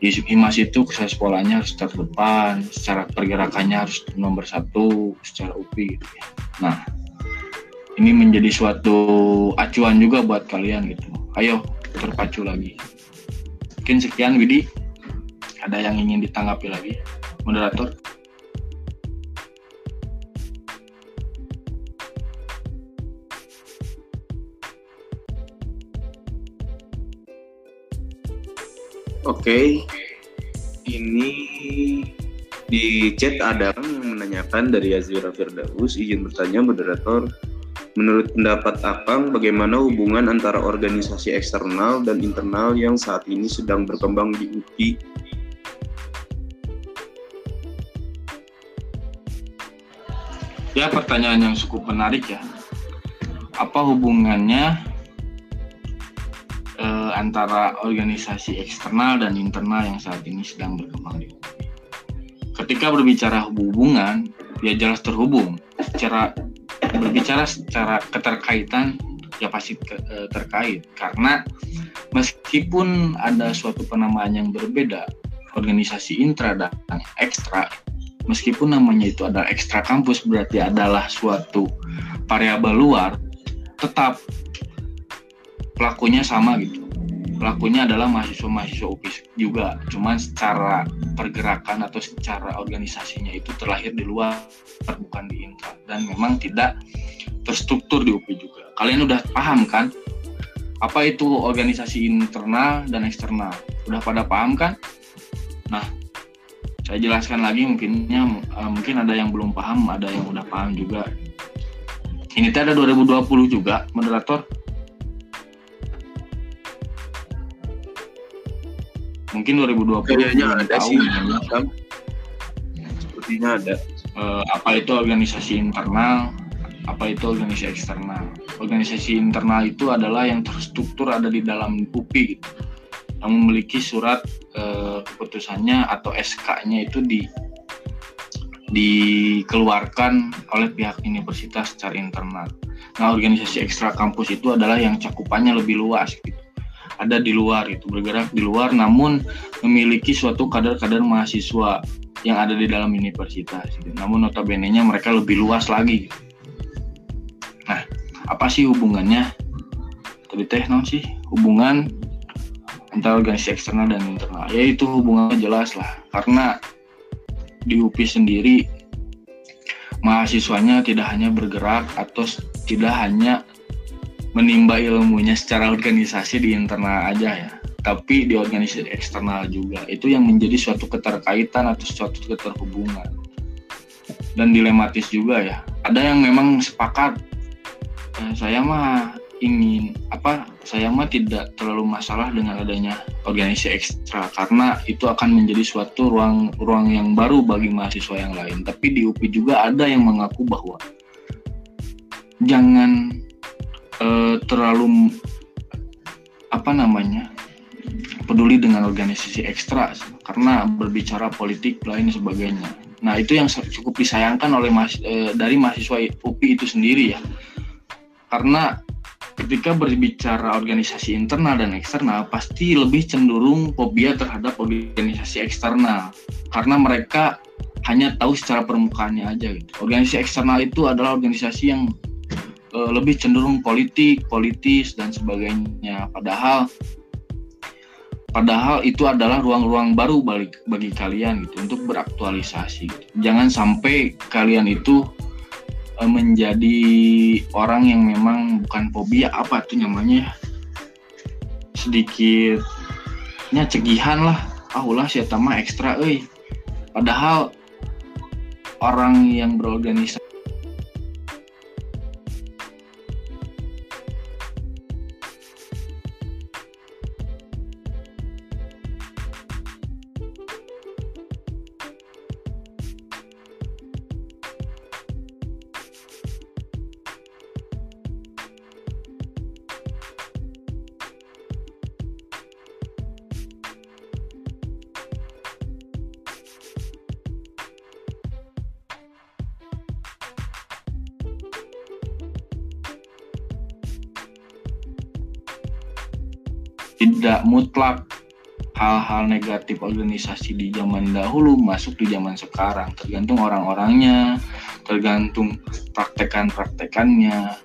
himas itu kesospolanya harus terdepan secara pergerakannya harus nomor satu secara UPI gitu ya. nah ini menjadi suatu acuan juga buat kalian gitu. Ayo terpacu lagi. Mungkin sekian Widi. Ada yang ingin ditanggapi lagi, moderator? Oke, ini di chat ada yang menanyakan dari Azira Firdaus izin bertanya moderator Menurut pendapat Akang, bagaimana hubungan antara organisasi eksternal dan internal yang saat ini sedang berkembang di UPI? Ya, pertanyaan yang cukup menarik ya. Apa hubungannya eh, antara organisasi eksternal dan internal yang saat ini sedang berkembang di UPI? Ketika berbicara hubungan, ya jelas terhubung secara berbicara secara keterkaitan ya pasti e, terkait. Karena meskipun ada suatu penamaan yang berbeda organisasi intra dan ekstra meskipun namanya itu adalah ekstra kampus berarti adalah suatu variabel luar tetap pelakunya sama gitu pelakunya adalah mahasiswa-mahasiswa UPI juga. Cuman secara pergerakan atau secara organisasinya itu terlahir di luar bukan di intra. Dan memang tidak terstruktur di UPI juga. Kalian udah paham kan? Apa itu organisasi internal dan eksternal? Udah pada paham kan? Nah saya jelaskan lagi mungkinnya uh, mungkin ada yang belum paham ada yang udah paham juga. Ini ada 2020 juga moderator mungkin 2020 kayaknya ada sih. sepertinya ada. Uh, apa itu organisasi internal? Apa itu organisasi eksternal? Organisasi internal itu adalah yang terstruktur ada di dalam UPI gitu. Yang memiliki surat uh, keputusannya atau SK-nya itu di dikeluarkan oleh pihak universitas secara internal. Nah, organisasi ekstra kampus itu adalah yang cakupannya lebih luas gitu ada di luar itu bergerak di luar namun memiliki suatu kader-kader mahasiswa yang ada di dalam universitas gitu. namun notabene-nya mereka lebih luas lagi gitu. nah apa sih hubungannya tadi teh sih hubungan antara organisasi eksternal dan internal ya itu hubungannya jelas lah karena di UPI sendiri mahasiswanya tidak hanya bergerak atau tidak hanya menimba ilmunya secara organisasi di internal aja ya. Tapi di organisasi eksternal juga. Itu yang menjadi suatu keterkaitan atau suatu keterhubungan. Dan dilematis juga ya. Ada yang memang sepakat eh, saya mah ingin apa saya mah tidak terlalu masalah dengan adanya organisasi ekstra karena itu akan menjadi suatu ruang ruang yang baru bagi mahasiswa yang lain. Tapi di UPI juga ada yang mengaku bahwa jangan uh, terlalu apa namanya peduli dengan organisasi ekstra karena berbicara politik lain sebagainya. Nah itu yang cukup disayangkan oleh mas, e, dari mahasiswa UPI itu sendiri ya, karena ketika berbicara organisasi internal dan eksternal pasti lebih cenderung fobia terhadap organisasi eksternal karena mereka hanya tahu secara permukaannya aja gitu. Organisasi eksternal itu adalah organisasi yang uh, lebih cenderung politik, politis dan sebagainya. Padahal padahal itu adalah ruang-ruang baru bagi, bagi kalian gitu untuk beraktualisasi. Gitu. Jangan sampai kalian itu uh, menjadi orang yang memang bukan fobia apa tuh namanya sedikitnya cegihan lah. Ah ulah mah ekstra euy. Padahal orang yang berorganisasi mutlak hal-hal negatif organisasi di zaman dahulu masuk di zaman sekarang. Tergantung orang-orangnya tergantung praktekan-praktekannya.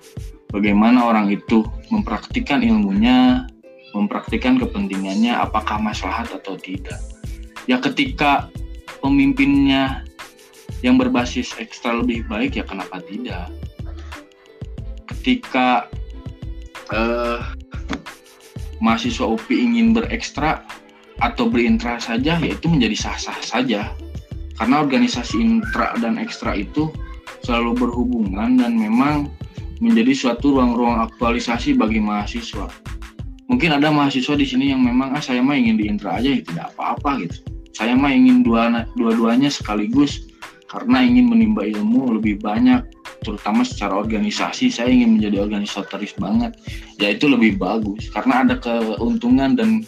Bagaimana orang itu mempraktikkan ilmunya mempraktikkan kepentingannya apakah maslahat atau tidak. Ya ketika pemimpinnya yang berbasis ekstra lebih baik ya kenapa tidak? Ketika uh, mahasiswa UPI ingin berekstra atau berintra saja yaitu menjadi sah-sah saja. Karena organisasi intra dan ekstra itu selalu berhubungan dan memang menjadi suatu ruang-ruang aktualisasi bagi mahasiswa. Mungkin ada mahasiswa di sini yang memang ah saya mah ingin di intra aja ya tidak apa-apa gitu. Saya mah ingin dua dua-duanya sekaligus karena ingin menimba ilmu lebih banyak terutama secara organisasi saya ingin menjadi organisatoris banget. Ya itu lebih bagus karena ada keuntungan dan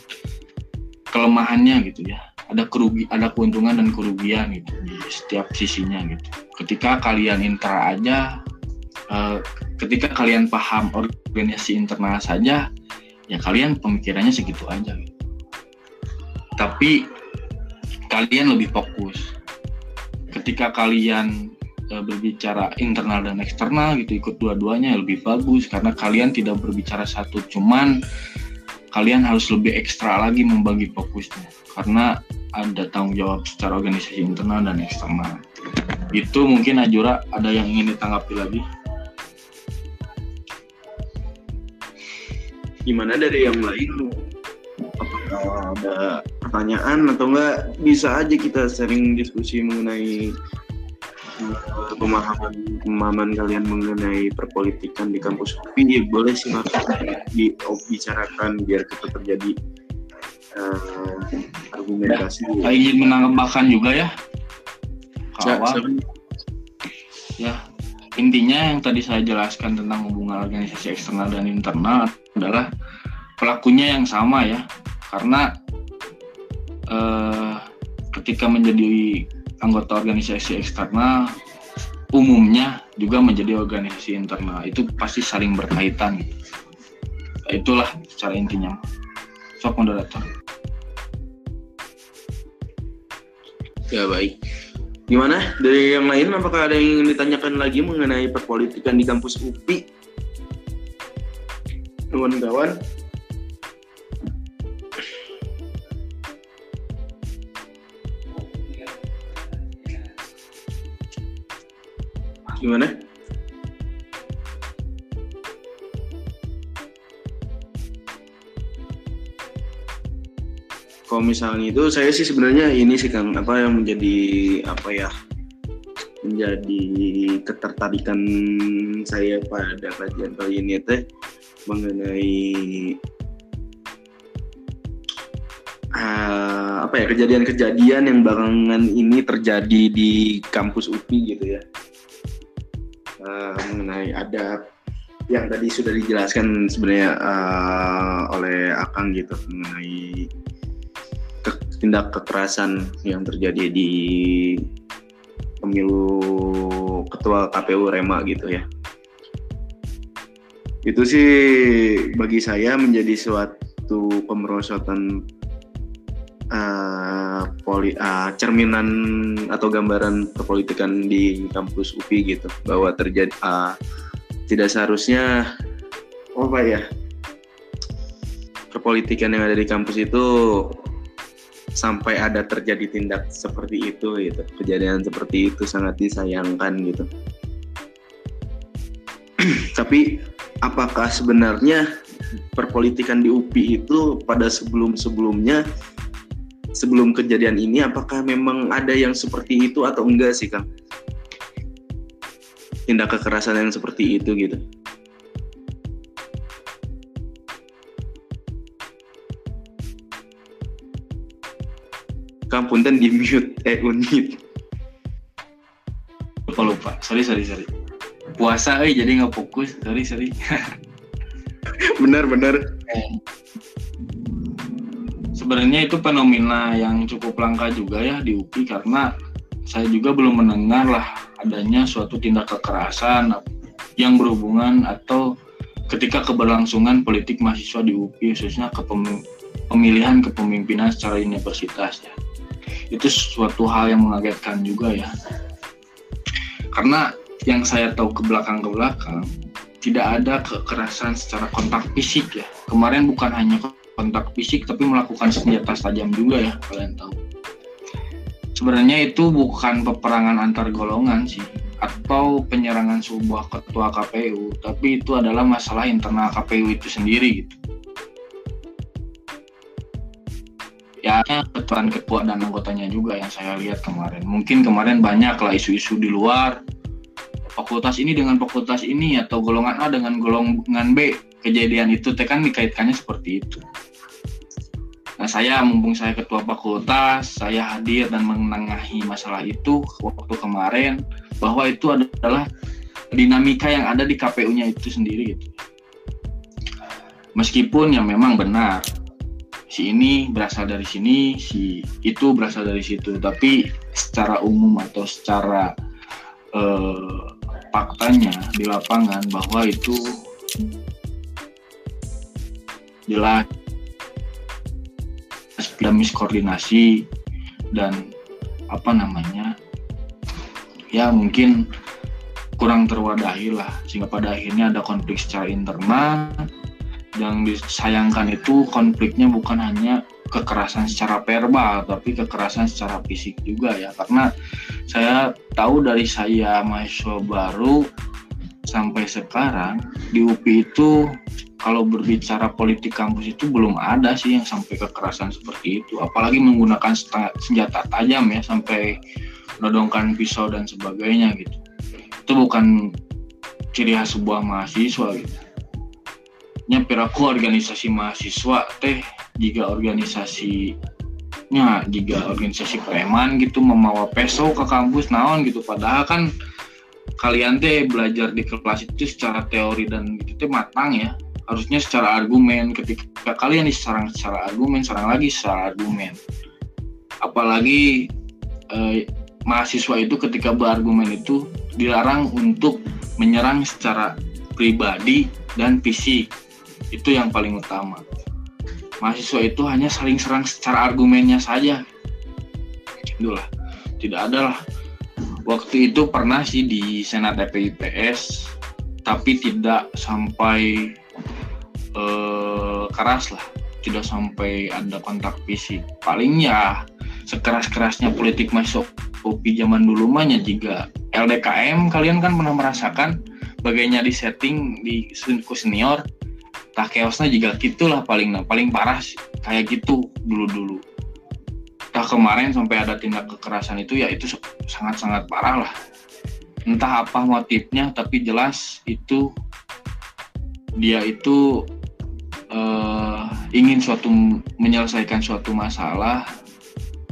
kelemahannya gitu ya. Ada kerugi ada keuntungan dan kerugian gitu di setiap sisinya gitu. Ketika kalian intra aja uh, ketika kalian paham organisasi internal saja ya kalian pemikirannya segitu aja gitu. Tapi kalian lebih fokus. Ketika kalian uh, berbicara internal dan eksternal gitu ikut dua-duanya lebih bagus. Karena kalian tidak berbicara satu cuman kalian harus lebih ekstra lagi membagi fokusnya. Karena ada tanggung jawab secara organisasi internal dan eksternal. Itu mungkin Ajura ada yang ingin ditanggapi lagi? Gimana dari yang lain? Apakah ada pertanyaan atau enggak? Bisa aja kita sering diskusi mengenai pemahaman pemahaman kalian mengenai perpolitikan di kampus. UPI ya boleh sih mas. Dibicarakan biar kita terjadi uh, argumentasi. Ya, saya ingin menambahkan juga ya, kawan. Ya, intinya yang tadi saya jelaskan tentang hubungan organisasi eksternal dan internal adalah pelakunya yang sama ya, karena uh, ketika menjadi anggota organisasi eksternal umumnya juga menjadi organisasi internal. Itu pasti saling berkaitan. Itulah secara intinya. Sok moderator. Ya baik. Gimana? Dari yang lain apakah ada yang ingin ditanyakan lagi mengenai perpolitikan di kampus UPI kawan-kawan gimana? Kalau misalnya itu saya sih sebenarnya ini sih Kang apa yang menjadi apa ya menjadi ketertarikan saya pada kajian kali ini teh mengenai uh, apa ya kejadian-kejadian yang belakangan ini terjadi di kampus UPI gitu ya uh, mengenai adab yang tadi sudah dijelaskan sebenarnya uh, oleh Akang gitu mengenai ke tindak kekerasan yang terjadi di pemilu ketua KPU Rema gitu ya. Itu sih bagi saya menjadi suatu pemerosotan uh, poli, uh, cerminan atau gambaran perpolitikan di kampus UPI gitu bahwa terjadi uh, tidak seharusnya apa ya perpolitikan yang ada di kampus itu sampai ada terjadi tindak seperti itu gitu kejadian seperti itu sangat disayangkan gitu. Tapi apakah sebenarnya perpolitikan di UPI itu pada sebelum-sebelumnya sebelum kejadian ini apakah memang ada yang seperti itu atau enggak sih Kang? Tindak kekerasan yang seperti itu gitu. Kang punten di mute eh unmute. Lupa lupa. Sorry sorry sorry. Puasa eh jadi nggak fokus. Sorry sorry. benar benar. Eh. Sebenarnya itu fenomena yang cukup langka juga ya di UPI karena saya juga belum mendengar lah adanya suatu tindak kekerasan yang berhubungan atau ketika keberlangsungan politik mahasiswa di UPI khususnya pemilihan kepemimpinan secara universitas ya. Itu suatu hal yang mengagetkan juga ya. Karena yang saya tahu ke belakang ke belakang tidak ada kekerasan secara kontak fisik ya. Kemarin bukan hanya kontak fisik tapi melakukan senjata tajam juga ya kalian tahu sebenarnya itu bukan peperangan antar golongan sih atau penyerangan sebuah ketua KPU tapi itu adalah masalah internal KPU itu sendiri gitu ya ketua-ketua dan anggotanya juga yang saya lihat kemarin. Mungkin kemarin banyak lah isu-isu di luar fakultas ini dengan fakultas ini atau golongan A dengan golongan B. Kejadian itu tekan dikaitkannya seperti itu. Nah saya mumpung saya ketua fakultas, saya hadir dan menengahi masalah itu waktu kemarin bahwa itu adalah dinamika yang ada di KPU-nya itu sendiri gitu. Meskipun yang memang benar si ini berasal dari sini, si itu berasal dari situ. Tapi secara umum atau secara eh, faktanya di lapangan bahwa itu jelas ada miskoordinasi dan apa namanya ya mungkin kurang terwadahi lah sehingga pada akhirnya ada konflik secara internal. Yang disayangkan itu konfliknya bukan hanya kekerasan secara verbal tapi kekerasan secara fisik juga ya. Karena saya tahu dari saya mahasiswa baru sampai sekarang di UPI itu kalau berbicara politik kampus itu belum ada sih yang sampai kekerasan seperti itu. Apalagi menggunakan senjata tajam ya sampai menodongkan pisau dan sebagainya gitu. Itu bukan ciri khas sebuah mahasiswa gitu. Piraku organisasi mahasiswa teh jika organisasinya jika organisasi preman gitu membawa peso ke kampus naon gitu. Padahal kan kalian teh belajar di kelas itu secara teori dan gitu teh matang ya. Harusnya secara argumen ketika kalian diserang secara argumen serang lagi secara argumen. Apalagi eh, mahasiswa itu ketika berargumen itu dilarang untuk menyerang secara pribadi dan fisik. Itu yang paling utama. Mahasiswa itu hanya saling serang secara argumennya saja. Itulah. Tidak ada lah waktu itu pernah sih di senat EPIPS tapi tidak sampai eh, keras lah. Tidak sampai ada kontak fisik. Paling ya sekeras-kerasnya politik masuk kopi zaman dulu mahnya juga LDKM kalian kan pernah merasakan bagainya di setting di senior tak chaosnya juga gitulah paling paling parah kayak gitu dulu tak kemarin sampai ada tindak kekerasan itu ya itu sangat sangat parah lah entah apa motifnya tapi jelas itu dia itu uh, ingin suatu menyelesaikan suatu masalah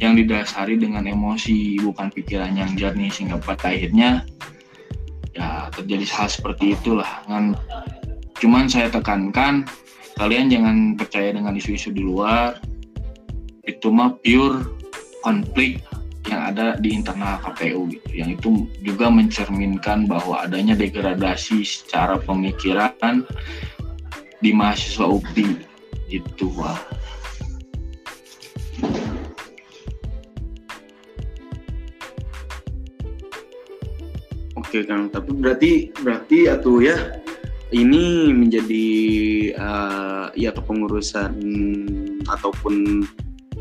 yang didasari dengan emosi bukan pikiran yang jernih sehingga pada akhirnya ya terjadi hal seperti itulah dengan Cuman saya tekankan kalian jangan percaya dengan isu-isu di luar. Itu mah pure konflik yang ada di internal KPU gitu. Yang itu juga mencerminkan bahwa adanya degradasi secara pemikiran di mahasiswa UPI itu wah. Oke Kang, tapi berarti berarti atau ya ini menjadi uh, ya kepengurusan ataupun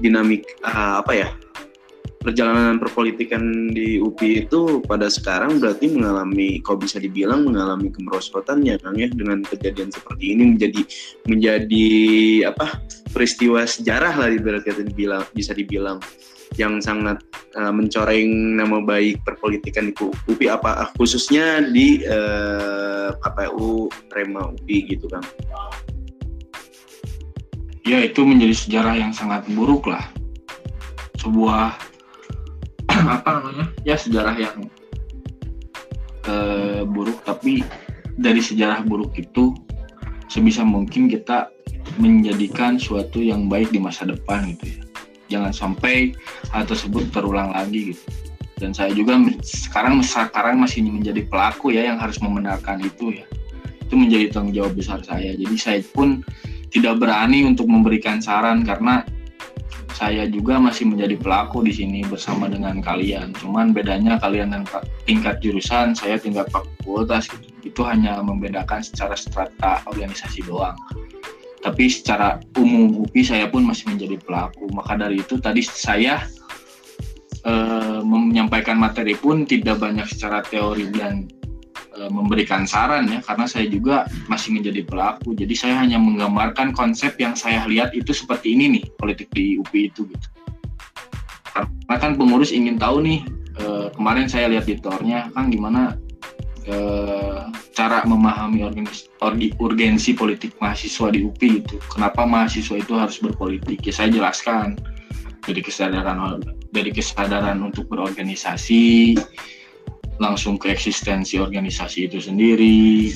dinamik uh, apa ya perjalanan perpolitikan di UPI itu pada sekarang berarti mengalami kok bisa dibilang mengalami kemerosotan ya Kang ya dengan kejadian seperti ini menjadi menjadi apa peristiwa sejarah lah berarti dibilang bisa dibilang yang sangat uh, mencoreng nama baik perpolitikan di UPI apa khususnya di uh, eh, KPU Rema UPI gitu Kang. Ya itu menjadi sejarah yang sangat buruk lah. Sebuah apa namanya? Ya sejarah yang uh, buruk. Tapi dari sejarah buruk itu sebisa mungkin kita menjadikan suatu yang baik di masa depan gitu ya. Jangan sampai hal tersebut terulang lagi gitu. Dan saya juga sekarang sekarang masih menjadi pelaku ya yang harus membenarkan itu ya. Itu menjadi tanggung jawab besar saya. Jadi saya pun tidak berani untuk memberikan saran karena saya juga masih menjadi pelaku di sini bersama dengan kalian. Cuman bedanya kalian dan tingkat jurusan, saya tingkat fakultas gitu. Itu hanya membedakan secara strata organisasi doang. Tapi secara umum UPI saya pun masih menjadi pelaku. Maka dari itu tadi saya e, menyampaikan materi pun tidak banyak secara teori dan e, memberikan saran ya karena saya juga masih menjadi pelaku. Jadi saya hanya menggambarkan konsep yang saya lihat itu seperti ini nih politik di UPI itu gitu. Karena kan pengurus ingin tahu nih e, kemarin saya lihat di tornya kan gimana e, cara memahami organis, urgensi politik mahasiswa di UPI itu? Kenapa mahasiswa itu harus berpolitik? Ya saya jelaskan. Dari kesadaran dari kesadaran untuk berorganisasi langsung ke eksistensi organisasi itu sendiri,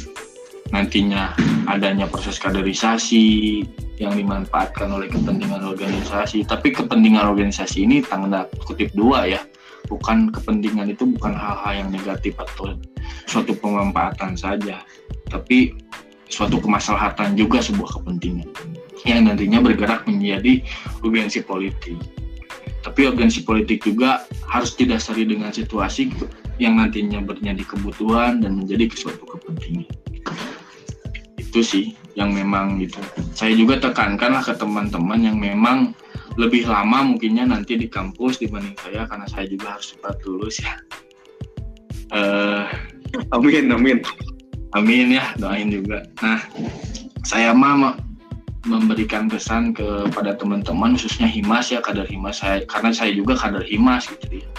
nantinya adanya proses kaderisasi yang dimanfaatkan oleh kepentingan organisasi. Tapi kepentingan organisasi ini tanda kutip dua ya, bukan kepentingan itu bukan hal-hal yang negatif atau suatu pemanfaatan saja, tapi suatu kemaslahatan juga sebuah kepentingan yang nantinya bergerak menjadi urgensi politik. Tapi urgensi politik juga harus didasari dengan situasi yang nantinya menjadi kebutuhan dan menjadi suatu kepentingan. Itu sih yang memang gitu. Saya juga tekankan lah ke teman-teman yang memang lebih lama mungkinnya nanti di kampus dibanding saya karena saya juga harus cepat lulus ya. Uh, amin amin. Amin ya doain juga. Nah saya mah memberikan pesan kepada teman-teman khususnya himas ya kader himas. Saya karena saya juga kader himas gitu ya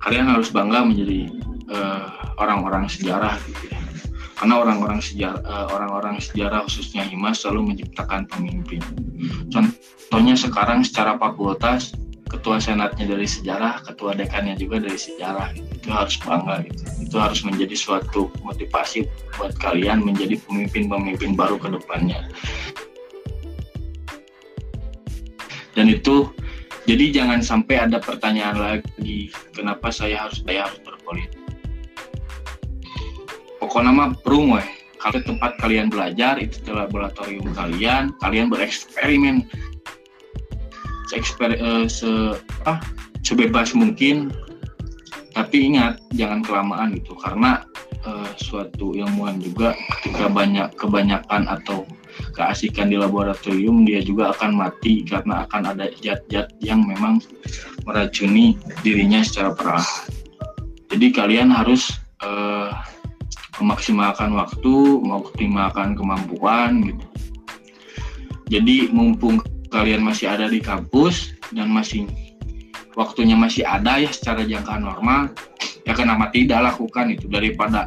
kalian harus bangga menjadi eh, orang-orang uh, sejarah gitu ya. Karena orang-orang sejarah uh, orang-orang sejarah khususnya Himas selalu menciptakan pemimpin. Contohnya sekarang secara fakultas ketua senatnya dari sejarah, ketua dekannya juga dari sejarah. Itu harus bangga gitu. Itu harus menjadi suatu motivasi buat kalian menjadi pemimpin-pemimpin baru ke depannya. Dan itu jadi jangan sampai ada pertanyaan lagi kenapa saya harus saya harus berpolitik. Pokoknya mah perung weh. Kalau tempat kalian belajar itu laboratorium kalian, kalian bereksperimen seeksper, uh, se, ah, sebebas mungkin. Tapi ingat jangan kelamaan gitu karena uh, suatu ilmuwan juga ketika banyak kebanyakan atau keasikan di laboratorium dia juga akan mati karena akan ada zat-zat yang memang meracuni dirinya secara perlahan. Jadi kalian harus uh, memaksimalkan waktu, mengoptimalkan kemampuan gitu. Jadi mumpung kalian masih ada di kampus dan masih waktunya masih ada ya secara jangka normal, ya kenapa tidak lakukan itu daripada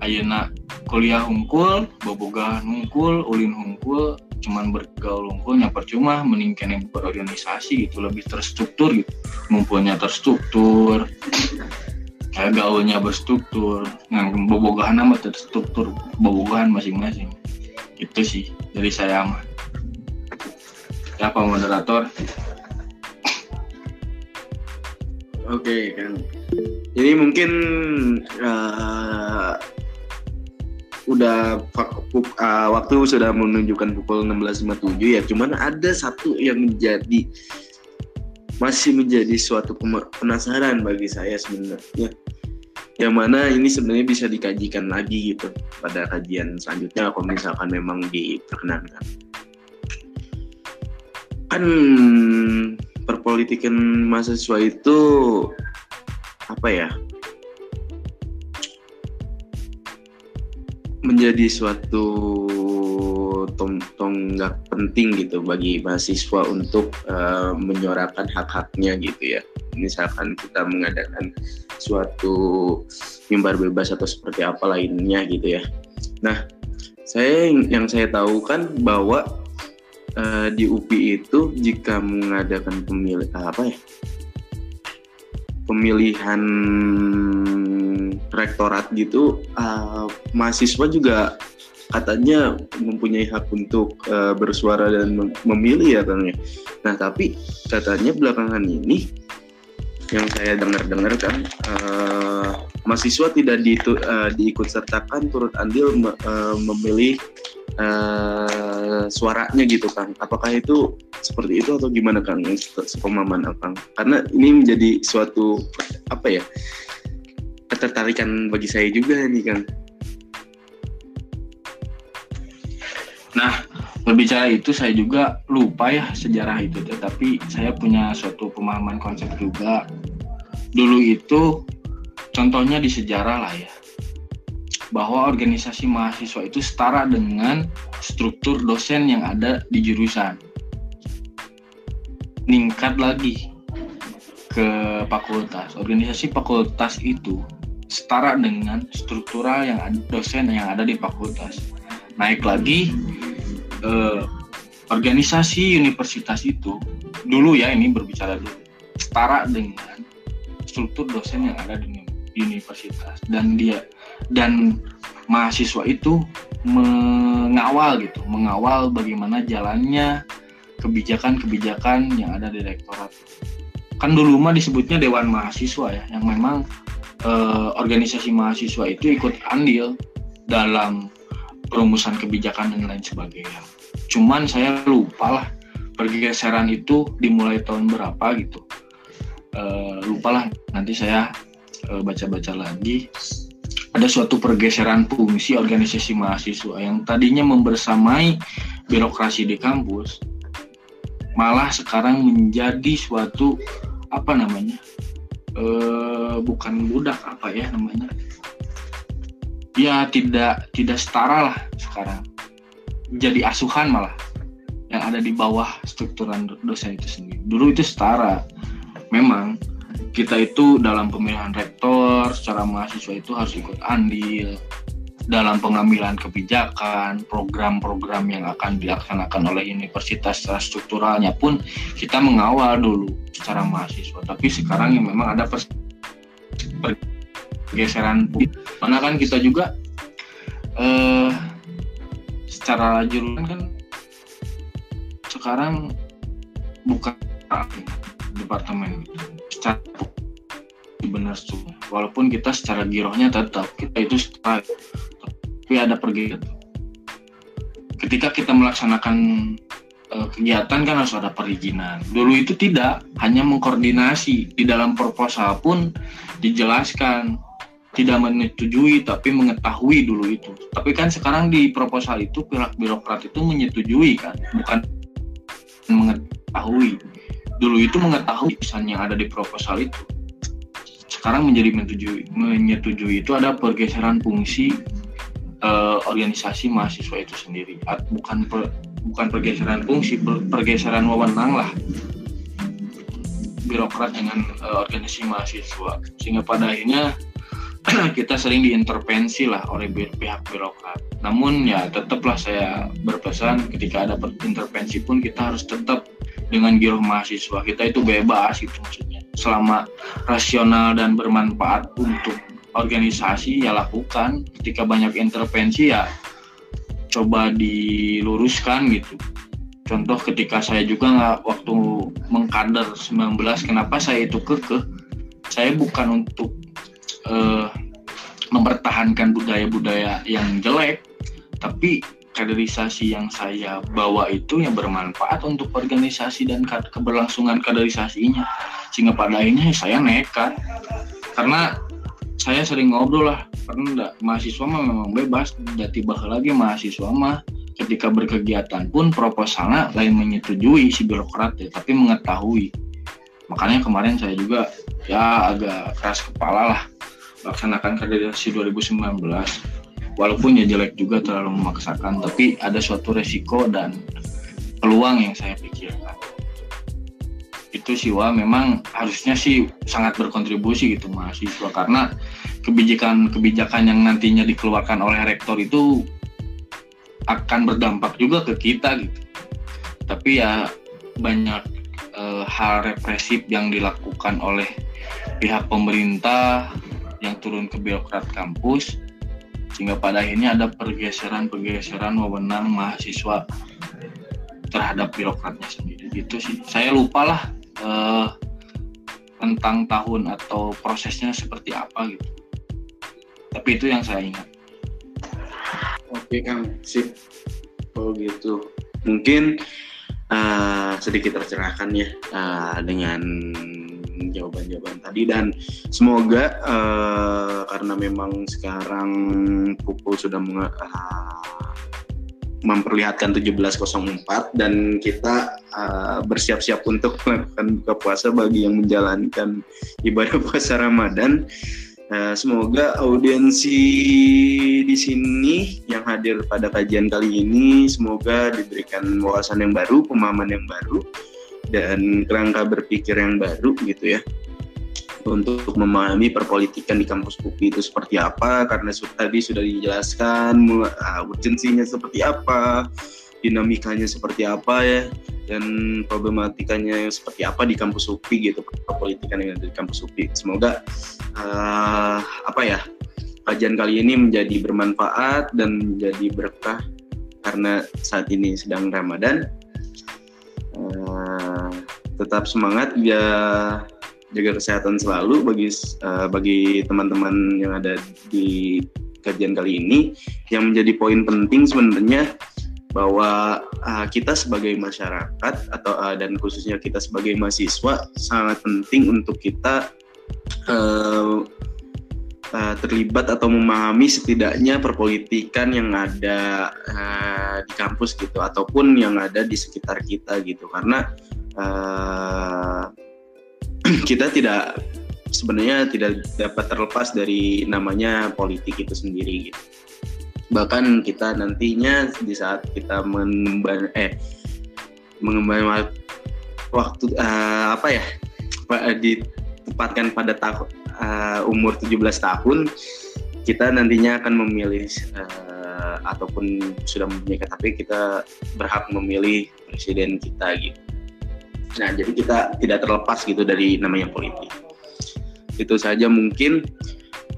ayana kuliah hungkul boboga hungkul ulin hungkul cuman bergaul hungkulnya percuma meningkat yang berorganisasi itu lebih terstruktur gitu. Ngumpulnya terstruktur kayak gaulnya berstruktur. Nah bobogahan nama terstruktur bobogahan masing-masing. Itu sih dari saya mah. Ya pak moderator. Oke okay, kan. Jadi mungkin uh, udah uh, waktu sudah menunjukkan pukul 16.57 ya. Cuman ada satu yang menjadi masih menjadi suatu penasaran bagi saya sebenarnya. Yang mana ini sebenarnya bisa dikajikan lagi gitu pada kajian selanjutnya kalau misalkan memang diperkenankan. Kan perpolitikan mahasiswa itu apa ya menjadi suatu tonggak penting gitu bagi mahasiswa untuk uh, menyuarakan hak-haknya gitu ya misalkan kita mengadakan suatu mimbar bebas atau seperti apa lainnya gitu ya. Nah, saya yang saya tahu kan bahwa uh, di UPI itu jika mengadakan pemilih apa ya pemilihan rektorat gitu uh, mahasiswa juga katanya mempunyai hak untuk uh, bersuara dan memilih ya kan ya. Nah tapi katanya belakangan ini yang saya dengar-dengar kan uh, mahasiswa tidak di, uh, diikut sertakan turut andil uh, memilih uh, suaranya gitu kan apakah itu seperti itu atau gimana kan sepemahaman abang karena ini menjadi suatu apa ya ketertarikan bagi saya juga nih kan nah berbicara itu saya juga lupa ya sejarah itu tetapi saya punya suatu pemahaman konsep juga. Dulu itu contohnya di sejarah lah ya bahwa organisasi mahasiswa itu setara dengan struktur dosen yang ada di jurusan. Meningkat lagi ke fakultas. Organisasi fakultas itu setara dengan struktural yang ada dosen yang ada di fakultas. Naik lagi eh, organisasi universitas itu dulu ya ini berbicara dulu setara dengan struktur dosen yang ada di universitas. Dan dia dan mahasiswa itu mengawal gitu mengawal bagaimana jalannya kebijakan-kebijakan yang ada di rektorat. Kan dulu mah disebutnya dewan mahasiswa ya yang memang eh, organisasi mahasiswa itu ikut andil dalam perumusan kebijakan dan lain sebagainya. Cuman saya lupa lah pergeseran itu dimulai tahun berapa gitu. E, lupa lah nanti saya baca baca-baca lagi. Ada suatu pergeseran fungsi organisasi mahasiswa yang tadinya membersamai birokrasi di kampus, malah sekarang menjadi suatu apa namanya? E, bukan budak apa ya namanya? ya tidak tidak setara lah sekarang. Jadi asuhan malah yang ada di bawah strukturan dosen itu sendiri. Dulu itu setara. Memang kita itu dalam pemilihan rektor secara mahasiswa itu harus ikut andil dalam pengambilan kebijakan, program-program yang akan dilaksanakan oleh universitas secara strukturalnya pun kita mengawal dulu secara mahasiswa. Tapi sekarang yang memang ada pergeseran mana kan kita juga eh, secara jurusan kan sekarang bukan departemen secara benar tuh walaupun kita secara girohnya tetap kita itu secara tapi ada pergi ketika kita melaksanakan uh, kegiatan kan harus ada perizinan dulu itu tidak hanya mengkoordinasi di dalam proposal pun dijelaskan tidak menyetujui tapi mengetahui dulu itu. Tapi kan sekarang di proposal itu pihak birokrat itu menyetujui kan, bukan mengetahui. Dulu itu mengetahui pesan yang ada di proposal itu. Sekarang menjadi menyetujui, menyetujui itu ada pergeseran fungsi uh, organisasi mahasiswa itu sendiri. Bukan per, bukan pergeseran fungsi, per, pergeseran wewenang lah birokrat dengan uh, organisasi mahasiswa sehingga pada akhirnya kita sering diintervensi lah oleh pihak birokrat. Namun ya tetaplah saya berpesan ketika ada intervensi pun kita harus tetap dengan giroh mahasiswa kita itu bebas itu maksudnya. Selama rasional dan bermanfaat untuk organisasi ya lakukan. Ketika banyak intervensi ya coba diluruskan gitu. Contoh ketika saya juga nggak waktu mengkader 19 kenapa saya itu kekeh saya bukan untuk uh, mempertahankan budaya-budaya yang jelek, tapi kaderisasi yang saya bawa itu yang bermanfaat untuk organisasi dan keberlangsungan kaderisasinya. Sehingga pada akhirnya saya nekat. Karena saya sering ngobrol lah. Karena mahasiswa mah memang bebas. Dan tiba lagi mahasiswa mah. Ketika berkegiatan pun proposalnya lain menyetujui si birokrat ya, tapi mengetahui. Makanya kemarin saya juga ya agak keras kepala lah laksanakan kandidasi 2019 walaupun ya jelek juga terlalu memaksakan tapi ada suatu resiko dan peluang yang saya pikirkan itu sih wah memang harusnya sih sangat berkontribusi gitu mahasiswa. Karena kebijakan-kebijakan yang nantinya dikeluarkan oleh rektor itu akan berdampak juga ke kita gitu. Tapi ya banyak e, hal represif yang dilakukan oleh pihak pemerintah yang turun ke birokrat kampus sehingga pada akhirnya ada pergeseran-pergeseran wewenang mahasiswa terhadap birokratnya sendiri. Gitu sih. Saya lupa lah eh, tentang tahun atau prosesnya seperti apa gitu. Tapi itu yang saya ingat. Oke kang. Sip. Oh gitu. Mungkin uh, sedikit tercerahkan ya uh, dengan jawaban-jawaban tadi. Dan semoga uh, karena memang sekarang pukul sudah meng, uh, memperlihatkan 17.04 dan kita uh, bersiap-siap untuk melakukan buka puasa bagi yang menjalankan ibadah puasa Ramadan. Uh, semoga audiensi di sini yang hadir pada kajian kali ini semoga diberikan wawasan yang baru, pemahaman yang baru dan kerangka berpikir yang baru gitu ya untuk memahami perpolitikan di kampus UPI itu seperti apa karena tadi sudah dijelaskan uh, urgensinya seperti apa dinamikanya seperti apa ya dan problematikanya seperti apa di kampus UPI gitu perpolitikan yang ada di kampus UPI semoga uh, apa ya kajian kali ini menjadi bermanfaat dan menjadi berkah karena saat ini sedang Ramadan. Uh, tetap semangat ya jaga kesehatan selalu bagi uh, bagi teman-teman yang ada di kajian kali ini. Yang menjadi poin penting sebenarnya bahwa uh, kita sebagai masyarakat atau uh, dan khususnya kita sebagai mahasiswa sangat penting untuk kita uh, uh, terlibat atau memahami setidaknya perpolitikan yang ada uh, di kampus gitu ataupun yang ada di sekitar kita gitu. Karena uh, kita tidak sebenarnya tidak dapat terlepas dari namanya politik itu sendiri gitu. Bahkan kita nantinya di saat kita mengembang eh mengembang waktu uh, apa ya ditempatkan pada tahun uh, umur 17 tahun kita nantinya akan memilih uh, ataupun sudah mempunyai KTP kita berhak memilih presiden kita gitu. Nah, jadi kita tidak terlepas gitu dari namanya politik. Itu saja mungkin.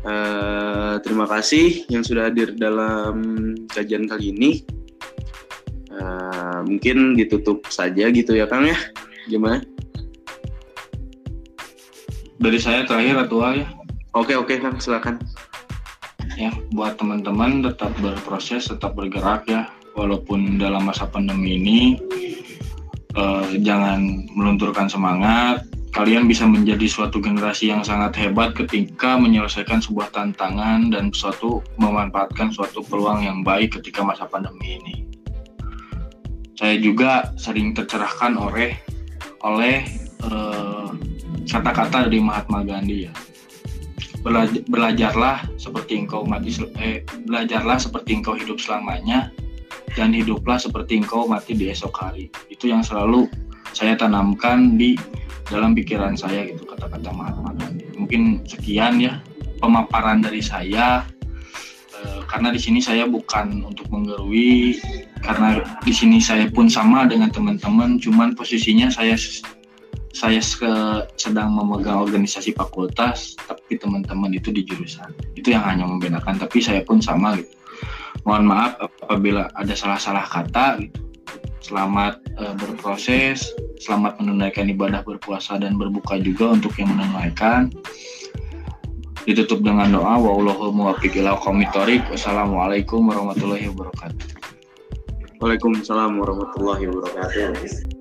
Uh, terima kasih yang sudah hadir dalam kajian kali ini. Uh, mungkin ditutup saja gitu ya Kang ya. Gimana? Dari saya terakhir atau ya. Oke oke Kang silakan. Ya buat teman-teman tetap berproses, tetap bergerak ya. Walaupun dalam masa pandemi ini uh, jangan melunturkan semangat. Kalian bisa menjadi suatu generasi yang sangat hebat ketika menyelesaikan sebuah tantangan dan suatu memanfaatkan suatu peluang yang baik ketika masa pandemi ini. Saya juga sering tercerahkan oleh oleh uh, kata-kata dari Mahatma Gandhi ya. Belajar, belajarlah seperti engkau mati eh, belajarlah seperti engkau hidup selamanya dan hiduplah seperti engkau mati di esok hari. Itu yang selalu saya tanamkan di dalam pikiran saya gitu kata-kata Mahatma. Mungkin sekian ya pemaparan dari saya e, karena di sini saya bukan untuk menggerui karena di sini saya pun sama dengan teman-teman cuman posisinya saya saya sedang memegang organisasi fakultas tapi teman-teman itu di jurusan itu yang hanya membedakan tapi saya pun sama gitu mohon maaf apabila ada salah-salah kata gitu. Selamat uh, berproses, selamat menunaikan ibadah berpuasa dan berbuka juga untuk yang menunaikan. Ditutup dengan doa ila Wassalamualaikum warahmatullahi wabarakatuh. Waalaikumsalam warahmatullahi wabarakatuh.